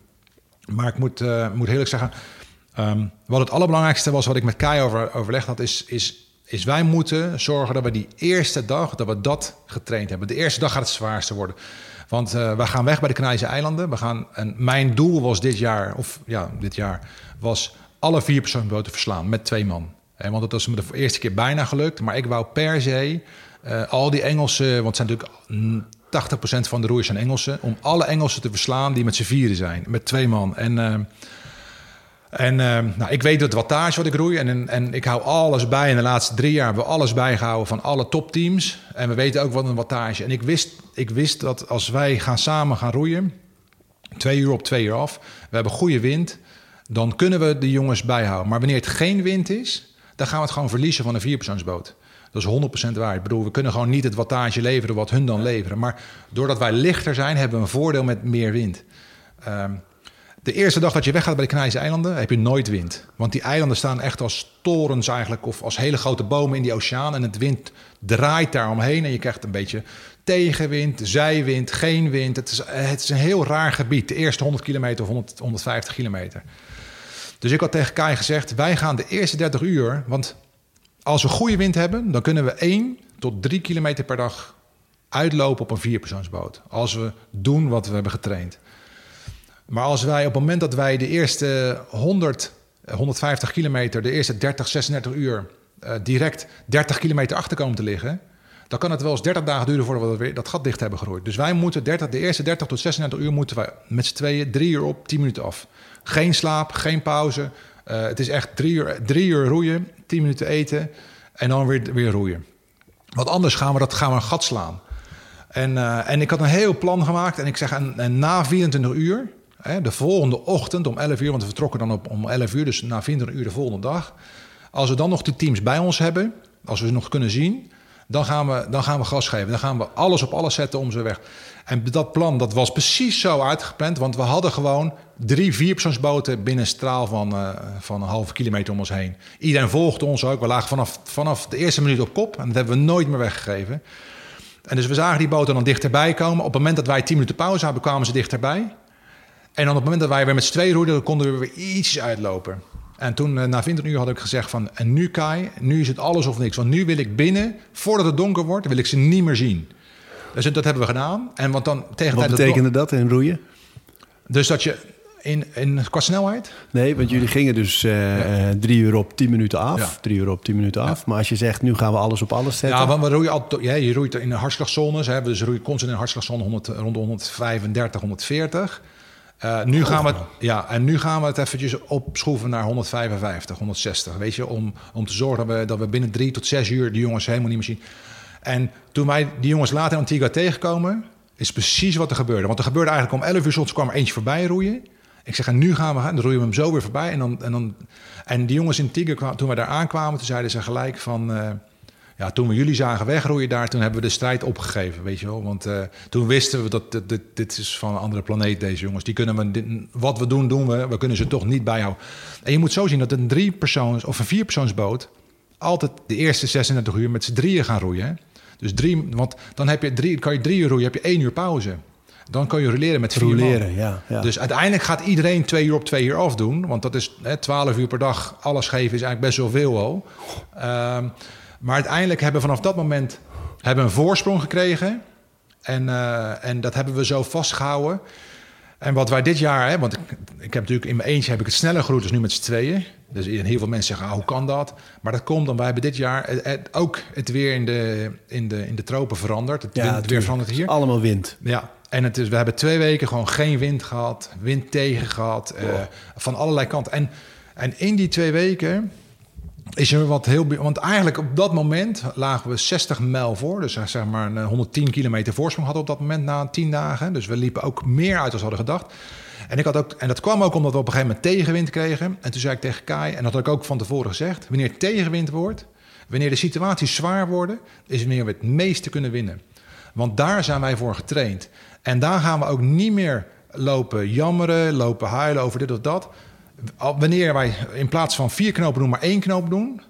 maar ik moet, uh, moet eerlijk zeggen, um, wat het allerbelangrijkste was wat ik met Kai over, overlegd had, is, is, is wij moeten zorgen dat we die eerste dag, dat we dat getraind hebben. De eerste dag gaat het zwaarste worden. Want uh, we gaan weg bij de Canarische eilanden. We gaan, en mijn doel was dit jaar, of ja, dit jaar, was alle vier persoonsboten verslaan met twee man. En want dat was me de eerste keer bijna gelukt. Maar ik wou per se uh, al die Engelsen, want het zijn natuurlijk 80% van de roeiers zijn Engelsen, om alle Engelsen te verslaan die met z'n vieren zijn, met twee man. En, en uh, nou, ik weet het wattage wat ik roei en, en, en ik hou alles bij. In de laatste drie jaar hebben we alles bijgehouden van alle topteams. En we weten ook wat een wattage. En ik wist, ik wist dat als wij gaan samen gaan roeien, twee uur op twee uur af, we hebben goede wind, dan kunnen we de jongens bijhouden. Maar wanneer het geen wind is, dan gaan we het gewoon verliezen van een vierpersoonsboot. Dat is 100% waar. Ik bedoel, we kunnen gewoon niet het wattage leveren wat hun dan leveren. Maar doordat wij lichter zijn, hebben we een voordeel met meer wind. Um, de eerste dag dat je weggaat bij de Canarische eilanden, heb je nooit wind. Want die eilanden staan echt als torens eigenlijk, of als hele grote bomen in die oceaan. En het wind draait daar omheen en je krijgt een beetje tegenwind, zijwind, geen wind. Het is, het is een heel raar gebied, de eerste 100 kilometer of 100, 150 kilometer. Dus ik had tegen Kai gezegd, wij gaan de eerste 30 uur... want als we goede wind hebben, dan kunnen we 1 tot 3 kilometer per dag uitlopen op een vierpersoonsboot. Als we doen wat we hebben getraind. Maar als wij op het moment dat wij de eerste 100, 150 kilometer, de eerste 30, 36 uur uh, direct 30 kilometer achter komen te liggen, dan kan het wel eens 30 dagen duren voordat we weer dat gat dicht hebben gegroeid. Dus wij moeten 30, de eerste 30 tot 36 uur moeten wij met z'n tweeën drie uur op, 10 minuten af. Geen slaap, geen pauze. Uh, het is echt drie uur, drie uur roeien, 10 minuten eten en dan weer, weer roeien. Want anders gaan we, dat, gaan we een gat slaan. En, en ik had een heel plan gemaakt en ik zeg, en, na 24 uur, de volgende ochtend om 11 uur, want we vertrokken dan op, om 11 uur, dus na 24 uur de volgende dag. Als we dan nog de teams bij ons hebben, als we ze nog kunnen zien, dan gaan, we, dan gaan we gas geven. Dan gaan we alles op alles zetten om ze weg. En dat plan dat was precies zo uitgepland. Want we hadden gewoon drie vierpersoonsboten binnen een straal van, uh, van een halve kilometer om ons heen. Iedereen volgde ons ook. We lagen vanaf, vanaf de eerste minuut op kop. En dat hebben we nooit meer weggegeven. En dus we zagen die boten dan dichterbij komen. Op het moment dat wij tien minuten pauze hadden, kwamen ze dichterbij. En dan op het moment dat wij weer met z'n twee roeiden, konden we weer iets uitlopen. En toen, na 20 uur, had ik gezegd van... en nu Kai, nu is het alles of niks. Want nu wil ik binnen, voordat het donker wordt, wil ik ze niet meer zien. Dus dat hebben we gedaan. En want dan tegen Wat betekende dat in roeien? Dus dat je in, in, qua snelheid? Nee, want jullie gingen dus uh, ja. drie uur op tien minuten af. Ja. Drie uur op tien minuten af. Ja. Maar als je zegt, nu gaan we alles op alles zetten. Ja, want we roeien altijd, ja, je roeit in de hartslagzones. Hè, dus roeien constant in de hartslagzone 100, rond de 135, 140. Uh, nu gaan we, ja, en nu gaan we het eventjes opschroeven naar 155, 160. Weet je, om, om te zorgen dat we, dat we binnen drie tot zes uur die jongens helemaal niet meer zien. En toen wij die jongens later in Antigua tegenkomen, is precies wat er gebeurde. Want er gebeurde eigenlijk om 11 uur soms kwam er eentje voorbij roeien. Ik zeg, en nu gaan we gaan. Dan roeien we hem zo weer voorbij. En, dan, en, dan, en die jongens in Antigua, toen wij daar aankwamen, toen zeiden ze gelijk van... Uh, ja, toen we jullie zagen wegroeien daar, toen hebben we de strijd opgegeven, weet je wel. Want uh, toen wisten we dat dit, dit, is van een andere planeet, deze jongens. Die kunnen we, dit, wat we doen, doen we. We kunnen ze toch niet bijhouden. En je moet zo zien dat een drie persoons of een vier persoonsboot altijd de eerste 36 uur met z'n drieën gaan roeien. Dus drie, want dan heb je drie, kan je drie uur roeien, heb je één uur pauze. Dan kan je roleren met vier roleren, ja, ja, Dus uiteindelijk gaat iedereen twee uur op twee uur afdoen. Want dat is hè, 12 uur per dag. Alles geven is eigenlijk best wel veel al. Um, maar uiteindelijk hebben we vanaf dat moment hebben een voorsprong gekregen. En, uh, en dat hebben we zo vastgehouden. En wat wij dit jaar, hè, want ik, ik heb natuurlijk in mijn eentje heb ik het sneller geroeid, dus nu met z'n tweeën. Dus heel veel mensen zeggen, ah, hoe kan dat? Maar dat komt dan, wij hebben dit jaar het, het, ook het weer in de, in, de, in de tropen veranderd. Het, ja, wind, het weer verandert hier. Allemaal wind. Ja, en het is, we hebben twee weken gewoon geen wind gehad, wind tegen gehad, uh, van allerlei kanten. En, en in die twee weken is er wat heel... Want eigenlijk op dat moment lagen we 60 mijl voor. Dus zeg maar een 110 kilometer voorsprong hadden op dat moment na 10 dagen. Dus we liepen ook meer uit dan we hadden gedacht. En, ik had ook, en dat kwam ook omdat we op een gegeven moment tegenwind kregen. En toen zei ik tegen Kai, en dat had ik ook van tevoren gezegd... wanneer tegenwind wordt, wanneer de situaties zwaar worden... is wanneer we het meeste kunnen winnen. Want daar zijn wij voor getraind. En daar gaan we ook niet meer lopen jammeren, lopen huilen over dit of dat wanneer wij in plaats van vier knopen doen, maar één knoop doen,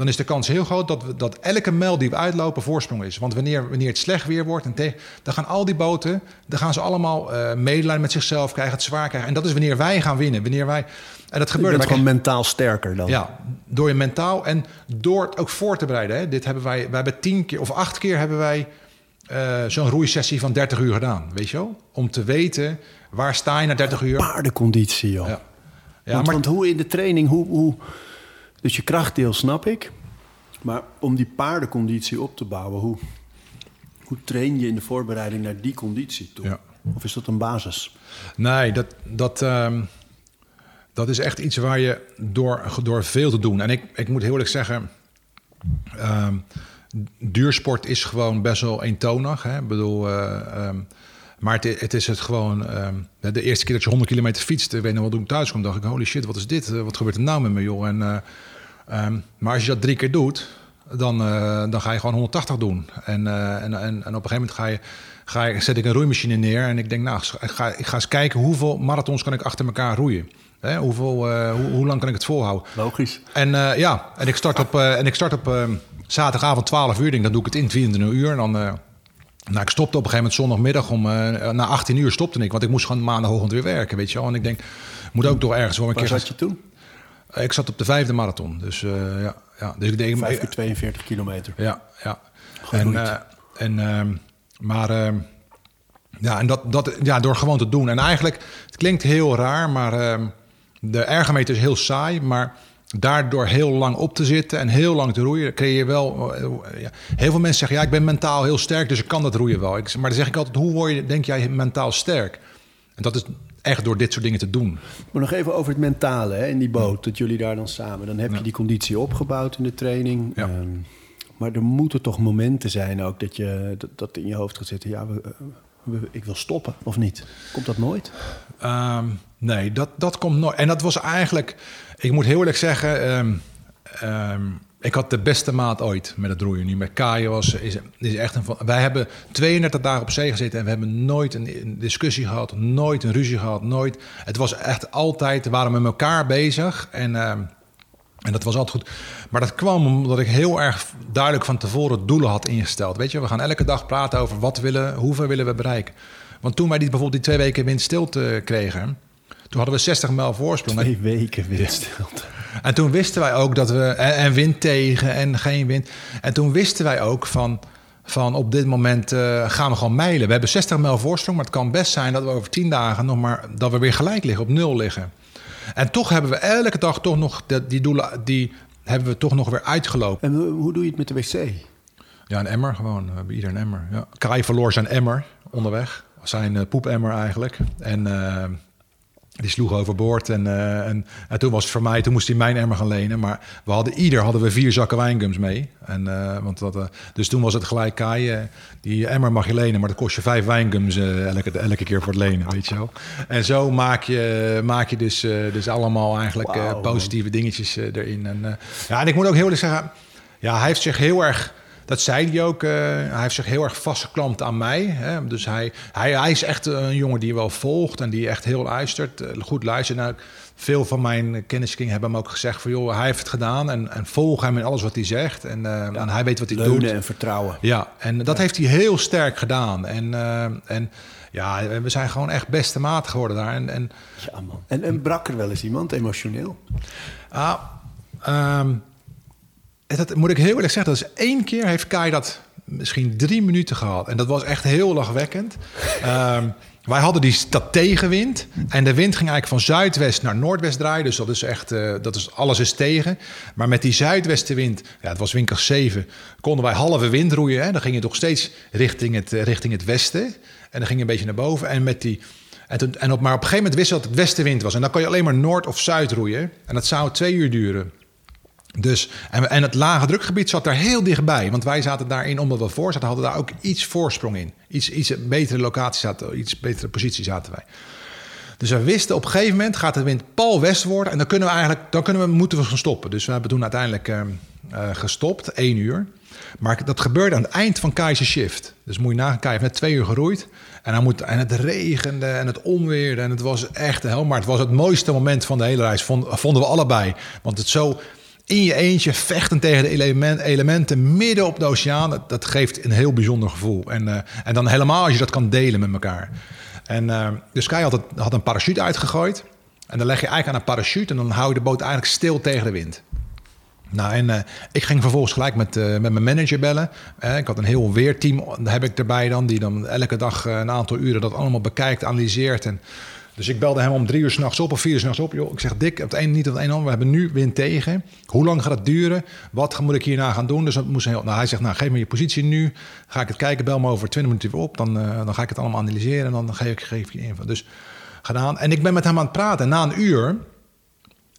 dan is de kans heel groot dat, we, dat elke mijl die we uitlopen voorsprong is. Want wanneer, wanneer het slecht weer wordt, en tegen, dan gaan al die boten, dan gaan ze allemaal uh, medelijden met zichzelf krijgen, het zwaar krijgen. En dat is wanneer wij gaan winnen. Wanneer wij, en dat gebeurt. Je gewoon mentaal sterker dan. Ja, door je mentaal en door het ook voor te bereiden. Hè. Dit hebben wij, wij hebben tien keer of acht keer hebben wij uh, zo'n roeisessie van 30 uur gedaan, weet je wel? Om te weten waar sta je na 30 uur. Paardenconditie, joh. Ja. Ja, want, maar... want hoe in de training, hoe, hoe, dus je krachtdeel snap ik. Maar om die paardenconditie op te bouwen, hoe, hoe train je in de voorbereiding naar die conditie toe? Ja. Of is dat een basis? Nee, dat, dat, um, dat is echt iets waar je door, door veel te doen. En ik, ik moet heel eerlijk zeggen, um, duursport is gewoon best wel eentonig. Hè? Ik bedoel, uh, um, maar het, het, is het gewoon. Ehm, de eerste keer dat je 100 kilometer fietst, weet je nog wat toen ik thuis kwam, dacht ik: holy shit, wat is dit? Wat gebeurt er nou met me, joh? En, uh, um, maar als je dat drie keer doet, dan, uh, dan ga je gewoon 180 doen. En, uh, en, en, en, op een gegeven moment ga je, ga je, zet ik een roeimachine neer en ik denk: nou, ik ga, ik ga eens kijken hoeveel marathons kan ik achter elkaar roeien. Hè, hoeveel, uh, hoe, hoe, lang kan ik het volhouden? Logisch. En ja, en ik start op, en ik start op ehm, zaterdagavond 12 uur. Denk, dan doe ik het in 24 uur. En dan nou, ik stopte op een gegeven moment zondagmiddag om uh, na 18 uur stopte ik, want ik moest gewoon maandagochtend weer werken, weet je wel. En ik denk, moet ook door ergens voor een Waar keer. zat je toen? Ik zat op de vijfde marathon, dus uh, ja, ja. Dus ik denk, 5 keer 42 kilometer. Ja, ja. En, en ehm, maar ehm, ja, en dat, dat, ja, door gewoon te doen. En eigenlijk, het klinkt heel raar, maar ehm, de ergometer is heel saai, maar daardoor heel lang op te zitten en heel lang te roeien, creëer je wel. Uh, ja. Heel veel mensen zeggen: ja, ik ben mentaal heel sterk, dus ik kan dat roeien wel. Ik, maar dan zeg ik altijd: hoe word je, denk jij, mentaal sterk? En dat is echt door dit soort dingen te doen. Maar nog even over het mentale hè, in die boot, dat jullie daar dan samen. Dan heb je die conditie opgebouwd in de training. Ja. Um, maar er moeten toch momenten zijn ook dat je dat, dat in je hoofd gaat zitten. Ja, we, we, ik wil stoppen of niet. Komt dat nooit? Um, nee, dat, dat komt nooit. En dat was eigenlijk ik moet heel eerlijk zeggen, um, um, ik had de beste maat ooit met het roeien. Nu met Kaaien was is, is echt een. Wij hebben 32 dagen op zee gezeten en we hebben nooit een, discussie gehad, nooit een ruzie gehad, nooit. Het was echt altijd, we waren met elkaar bezig en. Uh, en dat was altijd goed. Maar dat kwam omdat ik heel erg duidelijk van tevoren doelen had ingesteld. Weet je, we gaan elke dag praten over wat willen, hoeveel willen we bereiken. Want toen wij die, bijvoorbeeld die twee weken windstilte kregen, toen hadden we 60 mijl voorsprong. Twee weken windstilte. En toen wisten wij ook dat we. En, en, wind tegen en geen wind. En toen wisten wij ook van. Van op dit moment uh, gaan we gewoon mijlen. We hebben 60 mijl voorsprong, maar het kan best zijn dat we over 10 dagen nog maar. dat we weer gelijk liggen, op nul liggen. En toch hebben we elke dag toch nog de, die doelen. die hebben we toch nog weer uitgelopen. En hoe doe je het met de wc? Ja, een emmer gewoon. We hebben ieder een emmer. Ja. Kai verloor zijn emmer onderweg. Zijn uh, poepemmer eigenlijk. En. Uh, die sloeg overboord. En, uh, en, en, toen was het voor mij, toen moest hij mijn emmer gaan lenen. Maar we hadden ieder hadden we vier zakken wijngums mee. En, uh, want dat, uh, dus toen was het gelijk Kai, die emmer mag je lenen, maar dat kost je vijf wijngums elke, elke keer voor het lenen, weet je wel. En zo maak je, maak je dus, dus allemaal eigenlijk wow, positieve man. dingetjes erin. En, ja, en ik moet ook heel eerlijk zeggen, ja, hij heeft zich heel erg dat zei hij ook. Uh, hij heeft zich heel erg vastgeklampt aan mij. Hè? Dus hij, hij, hij is echt een jongen die wel volgt en die echt heel luistert. Uh, goed luistert. Nou, veel van mijn kenniskring hebben hem ook gezegd van... joh, hij heeft het gedaan en, en volg hem in alles wat hij zegt. En, uh, ja, en hij weet wat hij doet. en vertrouwen. Ja, en dat heeft hij heel sterk gedaan. En, en ja, we zijn gewoon echt beste maat geworden daar. En, en, ja, man. En, en brak er wel eens iemand emotioneel? Ah, um, dat moet ik heel eerlijk zeggen, dat is één keer heeft Kai dat misschien drie minuten gehad. En dat was echt heel lachwekkend. um, wij hadden die, dat tegenwind. En de wind ging eigenlijk van zuidwest naar noordwest draaien. Dus dat is echt, uh, dat is, alles is tegen. Maar met die zuidwestenwind, ja, het was windkracht 7, konden wij halve wind roeien. Hè. Dan ging je toch steeds richting het, richting het westen. En dan ging je een beetje naar boven. En met die. En, toen, en op, maar op een gegeven moment wist dat het westenwind was. En dan kon je alleen maar noord of zuid roeien. En dat zou twee uur duren. Dus, en, en, het lage drukgebied zat daar heel dichtbij. Want wij zaten daarin, omdat we voor zaten, hadden daar ook iets voorsprong in. Iets, iets betere locatie zaten, iets betere positie zaten wij. Dus we wisten op een gegeven moment gaat de wind pal west worden. En dan kunnen we eigenlijk, dan kunnen we, moeten we gaan stoppen. Dus we hebben toen uiteindelijk uh, uh, gestopt, één uur. Maar dat gebeurde aan het eind van Kai's shift. Dus moet je nagaan, Kai heeft net twee uur geroeid. En, moet, en het regende en het onweerde. En het was echt de hel. Maar het was het mooiste moment van de hele reis, vonden we allebei. Want het zo in je eentje vechten tegen de element, elementen midden op de oceaan. Dat, geeft een heel bijzonder gevoel. En, uh, en dan helemaal als je dat kan delen met elkaar. En uh, dus Sky had, het, had een parachute uitgegooid. En dan leg je eigenlijk aan een parachute en dan hou je de boot eigenlijk stil tegen de wind. Nou, en uh, ik ging vervolgens gelijk met, met mijn manager bellen. Ik had een heel weerteam, heb ik erbij dan, die dan elke dag een aantal uren dat allemaal bekijkt, analyseert. En dus ik belde hem om drie uur s'nachts op of vier uur s'nachts op. Ik zeg, dik, op het een niet op het een ander. We hebben nu wind tegen. Hoe lang gaat het duren? Wat moet ik hierna gaan doen? Dus dat moest heel, nou, hij zegt, nou, geef me je positie nu. Ga ik het kijken, bel me over 20 minuten weer op. Dan, uh, dan ga ik het allemaal analyseren en dan geef ik, geef je info. Dus gedaan. En ik ben met hem aan het praten. En na een uur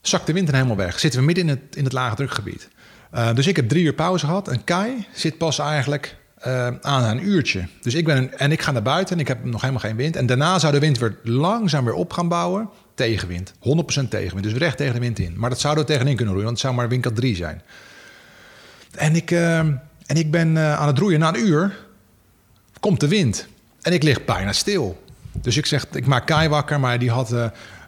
zakt de wind er helemaal weg. Zitten we midden in het, in het lage drukgebied. Uh, dus ik heb drie uur pauze gehad. En Kai zit pas eigenlijk uh, aan een uurtje. Dus ik ben en ik ga naar buiten en ik heb nog helemaal geen wind. En daarna zou de wind weer langzaam weer op gaan bouwen. Tegenwind. 100% tegenwind. Dus recht tegen de wind in. Maar dat zou er tegenin kunnen roeien, want het zou maar winkel 3 zijn. En ik, uh, en ik ben uh, aan het roeien. Na een uur komt de wind. En ik lig bijna stil. Dus ik zeg, ik maak Kai wakker, maar die had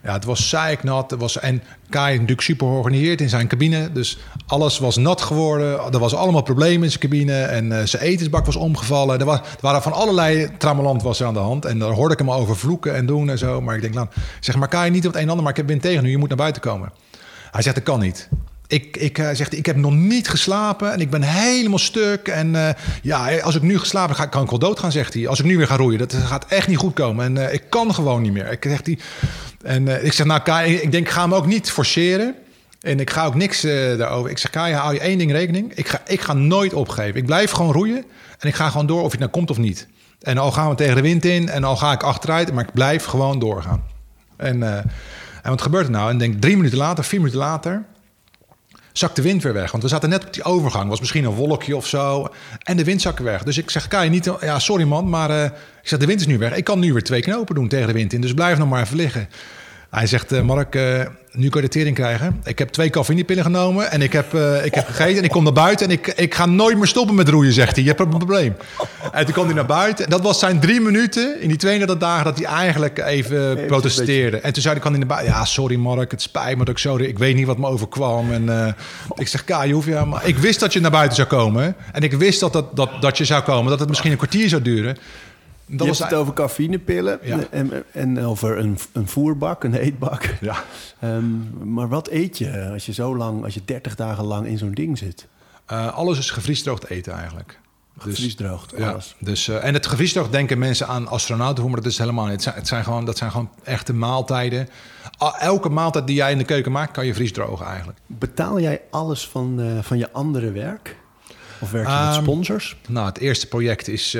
ja, het was zeiknat. Het was, en Kai natuurlijk super georganiseerd in zijn cabine. Dus alles was nat geworden. Er was allemaal problemen in zijn cabine. En uh, zijn etensbak was omgevallen. Er, was, er waren van allerlei trammeland was er aan de hand. En daar hoorde ik hem over vloeken en doen en zo. Maar ik denk, nou, zeg maar Kai niet op het een en ander. Maar ik ben tegen nu. Je moet naar buiten komen. Hij zegt, dat kan niet. Ik, ik uh, zegt, ik heb nog niet geslapen en ik ben helemaal stuk. En uh, ja, als ik nu geslapen ga, kan ik wel dood gaan, zegt hij. Als ik nu weer ga roeien, dat gaat echt niet goed komen. En ik kan gewoon niet meer. Ik, zegt hij, en uh, ik zeg, nou Kai, ik denk, ik ga hem ook niet forceren. En ik ga ook niks uh, daarover. Ik zeg, Kai, hou je één ding rekening. Ik ga, ik ga nooit opgeven. Ik blijf gewoon roeien. En ik ga gewoon door of het nou komt of niet. En al gaan we tegen de wind in en al ga ik achteruit. Maar ik blijf gewoon doorgaan. En, uh, en wat gebeurt er nou? En denk drie minuten later, vier minuten later... zakt de wind weer weg. Want we zaten net op die overgang. was misschien een wolkje of zo. En de wind zakte weg. Dus ik zeg, Kai, niet... Ja, sorry man, maar... ik zeg, de wind is nu weg. Ik kan nu weer twee knopen doen tegen de wind in. Dus blijf nog maar even liggen. Hij zegt, eh, Mark, eh, nu kan je de tering krijgen. Ik heb twee cafeïnepillen genomen en ik heb, eh, ik heb gegeten en ik kom naar buiten... en ik, ik ga nooit meer stoppen met roeien, zegt hij. Je hebt een probleem. En toen kwam hij naar buiten. En dat was zijn drie minuten in die 32 dagen dat hij eigenlijk even protesteerde. En toen zei hij, kwam hij naar buiten... Ja, sorry Mark, het spijt me dat ik zo... Ik weet niet wat me overkwam. En ik zeg, Ka, je hoeft ja, maar ik wist dat je naar buiten zou komen. En ik wist dat, dat, dat, dat je zou komen. Dat het misschien een kwartier zou duren. Dat je was het over cafeïnepillen Ja. en, en over een, een voerbak, een eetbak. Ja. Ehm, maar wat eet je als je zo lang, als je 30 dagen lang in zo'n ding zit? Eh, alles is gevriesdroogd eten eigenlijk. Gevriesdroogd, ja, alles. Dus, eh, en het gevriesdroogd denken mensen aan astronauten, maar dat is helemaal niet. Het zijn, het zijn gewoon, dat zijn gewoon echte maaltijden. Elke maaltijd die jij in de keuken maakt, kan je vriesdrogen eigenlijk. Betaal jij alles van, eh, van je andere werk? Of werk je met Ehm, sponsors? Nou, het eerste project is,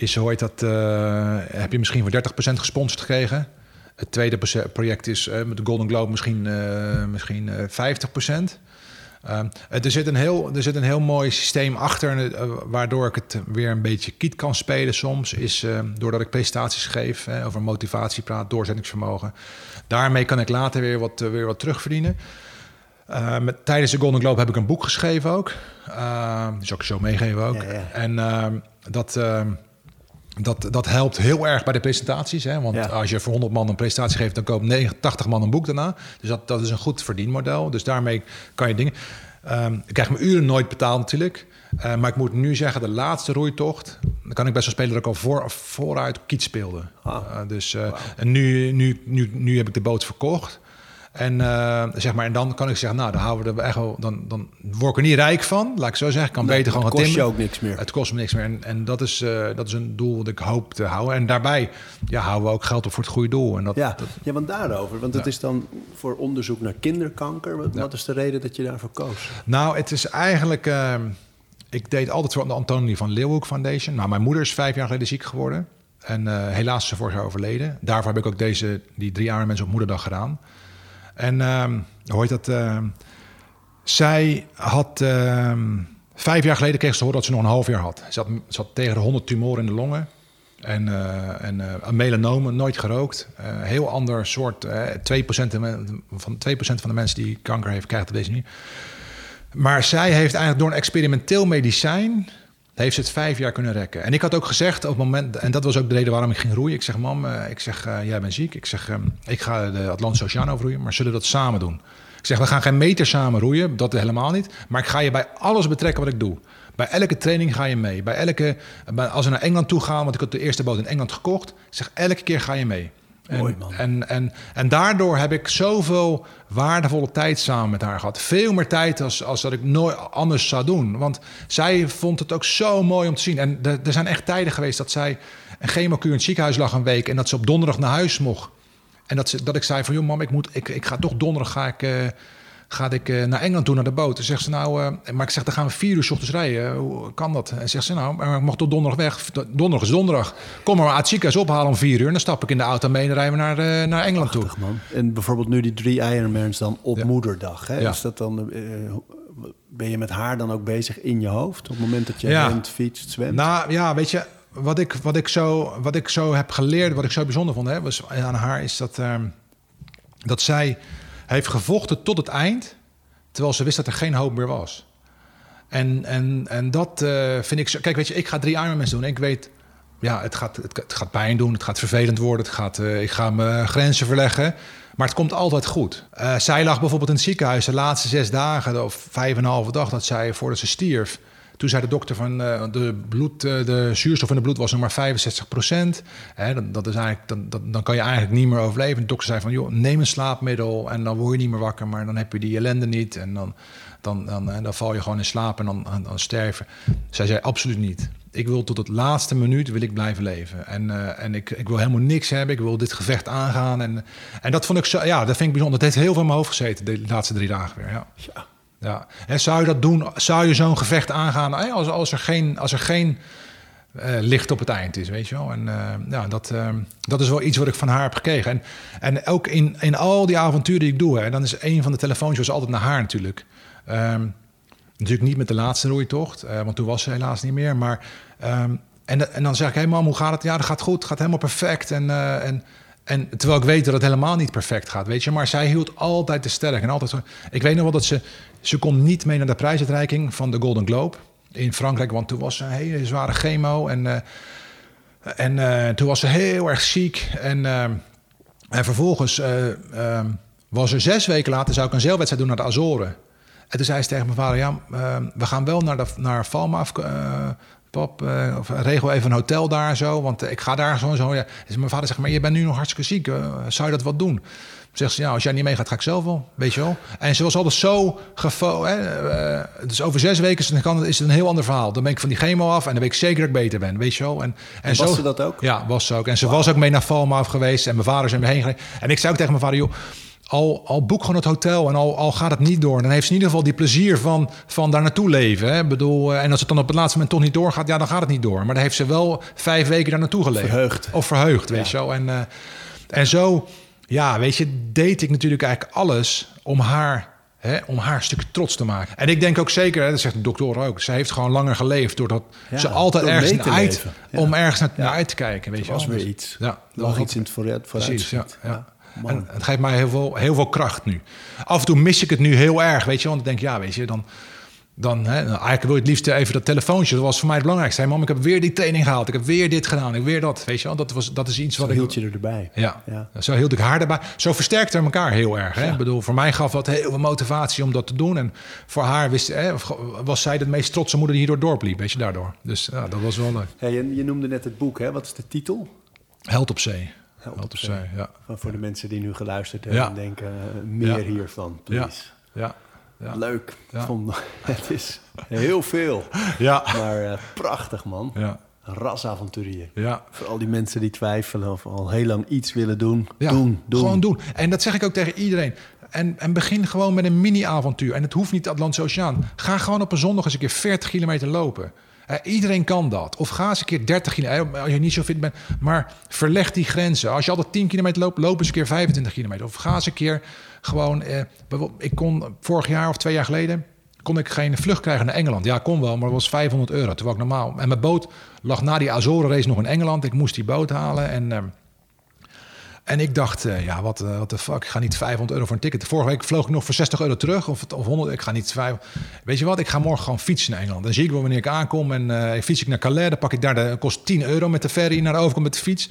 is hoe heet dat, eh, heb je misschien voor 30% gesponsord gekregen. Het tweede project is eh, met de Golden Globe misschien, eh, misschien eh 50%. Ehm, er, zit een heel, er zit een heel mooi systeem achter, waardoor ik het weer een beetje kiet kan spelen soms. Is doordat ik presentaties geef, over motivatie praat, doorzettingsvermogen. Daarmee kan ik later weer wat, weer wat terugverdienen. Eh, met, tijdens de Golden Globe heb ik een boek geschreven ook. Uh, die zal ik zo meegeven ook. Ja, ja. En ehm, dat, ehm, dat, dat helpt heel erg bij de presentaties. Hè? Want Ja. als je voor 100 man een presentatie geeft, dan koopt 90, 80 man een boek daarna. Dus dat, dat is een goed verdienmodel. Dus daarmee kan je dingen. Ehm, ik krijg mijn uren nooit betaald natuurlijk. Eh, maar ik moet nu zeggen, de laatste roeitocht... dan kan ik best wel spelen dat ik al voor, vooruit kiet speelde. Ah. Eh, dus, eh, En nu, nu, nu, nu heb ik de boot verkocht. En, eh, zeg maar, en dan kan ik zeggen, nou, dan houden we er echt wel, dan, dan word ik er niet rijk van. Laat ik zo zeggen. Ik kan beter gewoon het gaan kost je ook niks meer. Het kost me niks meer. En, en dat, is, eh, dat is een doel dat ik hoop te houden. En daarbij ja, houden we ook geld op voor het goede doel. En dat, Ja, dat- ja, want daarover. Want het is dan voor onderzoek naar kinderkanker. Wat, wat is de reden dat je daarvoor koos? Nou, het is eigenlijk... eh, ik deed altijd voor de Antonie van Leeuwenhoek Foundation. Nou, mijn moeder is vijf jaar geleden ziek geworden. En eh, helaas is ze vorig jaar overleden. Daarvoor heb ik ook deze, die drie jaar mensen op moederdag gedaan. En ehm hoe heet dat? ehm, zij had... ehm, vijf jaar geleden kreeg ze te horen dat ze nog een half jaar had. Ze had, tegen de 100 tumoren in de longen. En, eh en eh, een melanomen, nooit gerookt. Eh, heel ander soort. eh 2%, de men- van 2% van de mensen die kanker heeft, krijgt deze niet. Maar zij heeft eigenlijk door een experimenteel medicijn... heeft ze het vijf jaar kunnen rekken. En ik had ook gezegd op het moment... en dat was ook de reden waarom ik ging roeien. Ik zeg, mam, eh, ik zeg, eh, jij bent ziek. Ik zeg, eh, ik ga de Atlantische Oceaan overroeien... maar zullen we dat samen doen? Ik zeg, we gaan geen meter samen roeien. Dat helemaal niet. Maar ik ga je bij alles betrekken wat ik doe. Bij elke training ga je mee. Bij elke, als we naar Engeland toe gaan... want ik had de eerste boot in Engeland gekocht... ik zeg, elke keer ga je mee. En, Mooi, man. En, en, en daardoor heb ik zoveel waardevolle tijd samen met haar gehad. Veel meer tijd als, als dat ik nooit anders zou doen. Want zij vond het ook zo mooi om te zien. En er, er zijn echt tijden geweest dat zij een chemokuur in het ziekenhuis lag een week... en dat ze op donderdag naar huis mocht. En dat, ze, dat ik zei van, joh mam, ik, moet, ik, ik ga toch donderdag ga ik, eh, ga ik, eh, naar Engeland toe, naar de boot. En zegt ze nou, eh, maar ik zeg, dan gaan we vier uur 's ochtends rijden. Hoe kan dat? En zegt ze, nou, maar ik mag tot donderdag weg. Donderdag is donderdag. Kom maar uit het ziekenhuis ophalen om vier uur. En dan stap ik in de auto mee en rijden we naar, eh, naar Engeland toe. Man. En bijvoorbeeld nu die drie Ironmans dan op Ja. moederdag. Hè? Ja. Is dat dan, ben je met haar dan ook bezig in je hoofd? Op het moment dat je Ja. rent, fietst, zwemt? Nou ja, weet je, wat ik, wat ik, zo, wat ik zo heb geleerd, wat ik zo bijzonder vond hè, was aan haar, is dat, ehm, dat zij heeft gevochten tot het eind, terwijl ze wist dat er geen hoop meer was. En, en, en dat eh, vind ik zo. Kijk, weet je, ik ga drie Ironmans doen. En ik weet, ja, het gaat, het, het gaat pijn doen, het gaat vervelend worden, het gaat, eh, ik ga mijn grenzen verleggen. Maar het komt altijd goed. Eh, zij lag bijvoorbeeld in het ziekenhuis de laatste zes dagen, of vijf en een halve dag, dat zij voordat ze stierf. Toen zei de dokter van eh, de, bloed, eh, de zuurstof in het bloed was nog maar 65 procent. Dat, dat is eigenlijk, dan, dan kan je eigenlijk niet meer overleven. De dokter zei van, joh, neem een slaapmiddel en dan word je niet meer wakker. Maar dan heb je die ellende niet en dan, dan, dan, en dan val je gewoon in slaap en dan, dan, sterven. Zij zei, absoluut niet. Ik wil tot het laatste minuut wil ik blijven leven. En, eh, en ik, ik wil helemaal niks hebben. Ik wil dit gevecht aangaan. En, en dat vond ik zo, ja, dat vind ik bijzonder. Dat heeft heel veel in mijn hoofd gezeten de laatste drie dagen weer. Ja. Ja. Ja. En zou je dat doen? Zou je zo'n gevecht aangaan als, als er geen, als er geen eh, licht op het eind is, weet je wel? En eh, ja, dat, eh, dat is wel iets wat ik van haar heb gekregen. En, en ook in, in al die avonturen die ik doe, hè, dan is een van de telefoontjes altijd naar haar natuurlijk. Ehm, natuurlijk niet met de laatste roeitocht, eh, want toen was ze helaas niet meer. Maar, ehm, en, en dan zeg ik, hey mam, hoe gaat het? Ja, dat gaat goed, het gaat helemaal perfect. En, en, En terwijl ik weet dat het helemaal niet perfect gaat, weet je. Maar zij hield altijd te sterk en altijd. Ik weet nog wel dat ze... Ze kon niet mee naar de prijsuitreiking van de Golden Globe in Frankrijk. Want toen was ze een hele zware chemo. En, uh, en uh, toen was ze heel erg ziek. En, uh, en vervolgens was er zes weken later... zou ik een zeilwedstrijd doen naar de Azoren. En toen zei ze tegen mijn vader... ja, we gaan wel naar, de, naar Falma pap, uh, of regel even een hotel daar zo, want ik ga daar zo en zo. Ja. Dus mijn vader zegt, maar je bent nu nog hartstikke ziek, uh, zou je dat wat doen? Zegt ze, ja, als jij niet meegaat, ga ik zelf wel, weet je wel. En ze was altijd zo gefo... Hè, uh, dus over zes weken is het een heel ander verhaal. Dan ben ik van die chemo af en dan weet ik zeker dat ik beter ben, weet je wel. En, en, en was zo, ze dat ook? Ja, was ze ook. En ze wow. was ook mee naar Falma af geweest en mijn vader is er mee heen gegaan. En ik zei ook tegen mijn vader, joh al, al boek gewoon het hotel en al, al gaat het niet door, dan heeft ze in ieder geval die plezier van, van daar naartoe leven. Hè? Bedoel, en als het dan op het laatste moment toch niet doorgaat, ja, dan gaat het niet door. Maar dan heeft ze wel vijf weken daar naartoe geleefd. Verheugd. Of verheugd, weet je wel. En, uh, en zo, ja, weet je, deed ik natuurlijk eigenlijk alles om haar Hè, om haar een stuk trots te maken. En ik denk ook zeker, hè, dat zegt de dokter ook, ze heeft gewoon langer geleefd doordat ja, ze altijd ergens naar uit, ja. om ergens naar, naar, uit te kijken. Weet er was je weer iets. Ja, er was iets in het vooruit. Precies, ja, En het geeft mij heel veel, heel veel kracht nu. Af en toe mis ik het nu heel erg, weet je. Want ik denk, ja, weet je, dan... Dan, hè, nou, eigenlijk wil je het liefst even dat telefoontje. Dat was voor mij het belangrijkste. Hey, mam, ik heb weer die training gehaald. Ik heb weer dit gedaan. Ik heb weer dat. Weet je wel? Dat, was, dat is iets zo wat hield je er erbij. Ja, ja, zo hield ik haar erbij. Zo versterkte elkaar heel erg. Hè? Ja. Ik bedoel, voor mij gaf dat heel veel motivatie om dat te doen. En voor haar wist, hè, was zij de meest trotse moeder die hierdoor doorliep. Weet je, daardoor. Dus ja, dat was wel leuk. Hey, je, je noemde net het boek. Hè? Wat is de titel? Held op zee. Helpt op zee, ja. Voor de mensen die nu geluisterd hebben en denken, uh, meer hiervan, please. Ja. ja. Leuk. Vond, het is heel veel. Ja. Maar uh, prachtig, man. Ja. Rasavonturieën. Ja. Voor al die mensen die twijfelen of al heel lang iets willen doen. doen, doen. Gewoon doen. En dat zeg ik ook tegen iedereen. En, en begin gewoon met een mini-avontuur. En het hoeft niet Atlantische Oceaan. Ga gewoon op een zondag eens een keer 40 kilometer lopen. Uh, iedereen kan dat. Of ga eens een keer 30 kilometer, als je niet zo fit bent. Maar verleg die grenzen. Als je altijd 10 kilometer loopt, loop eens een keer 25 kilometer. Of ga eens een keer gewoon... Uh, ik kon vorig jaar of twee jaar geleden... kon ik geen vlucht krijgen naar Engeland. Ja, kon wel, maar dat was 500 euro. Terwijl ik normaal... En mijn boot lag na die Azoren race nog in Engeland. Ik moest die boot halen en... En ik dacht, uh, ja, wat de fuck, ik ga niet 500 euro voor een ticket. Vorige week vloog ik nog voor 60 euro terug of, of 100. Ik ga niet 5. Weet je wat, ik ga morgen gewoon fietsen naar Engeland. Dan zie ik wel wanneer ik aankom en uh, fiets ik naar Calais. Dan pak ik daar, de kost 10 euro met de ferry naar de met de fiets.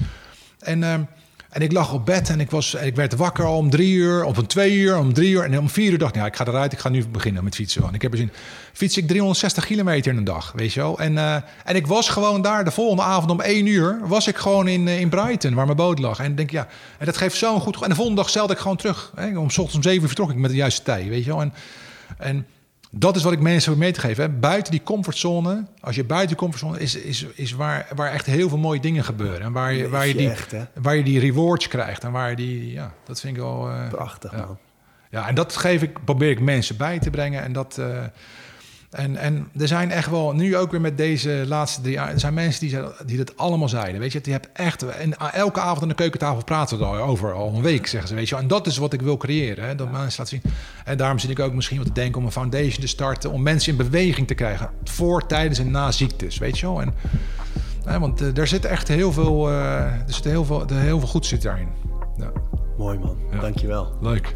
En, en ik lag op bed en ik, was, ik werd wakker om drie uur, of om twee uur, om drie uur. En om vier uur dacht ik, ja, ik ga eruit, ik ga nu beginnen met fietsen. Want ik heb zin. Fiets ik 360 kilometer in een dag, weet je wel. En, uh, en ik was gewoon daar de volgende avond om één uur, was ik gewoon in, in Brighton, waar mijn boot lag. En denk, ja, en dat geeft zo'n goed... En de volgende dag zeilde ik gewoon terug. Hè. Om ochtends om zeven vertrok ik met de juiste tijd, weet je wel. En, en dat is wat ik mensen wil mee te geven. Hè. Buiten die comfortzone, als je buiten die comfortzone is, is, is waar, waar echt heel veel mooie dingen gebeuren. En waar je, waar je, die, echt, waar je die rewards krijgt. En waar je die, ja, dat vind ik wel. Uh, Prachtig, ja. man. Ja, en dat geef ik, probeer ik mensen bij te brengen. En dat. Uh, en, en er zijn echt wel, nu ook weer met deze laatste drie jaar, er zijn mensen die, die dat allemaal zeiden. Weet je, je hebt echt, en elke avond aan de keukentafel praten we over, al een week zeggen ze. Weet je, en dat is wat ik wil creëren, hè, dat mensen laten zien. En daarom zit ik ook misschien wat te denken om een foundation te starten, om mensen in beweging te krijgen voor, tijdens en na ziektes, weet je wel. En, hè, want uh, er zit echt heel veel, uh, er zit heel veel, er heel veel goed zit daarin. Ja. Mooi man, ja. dankjewel. Leuk.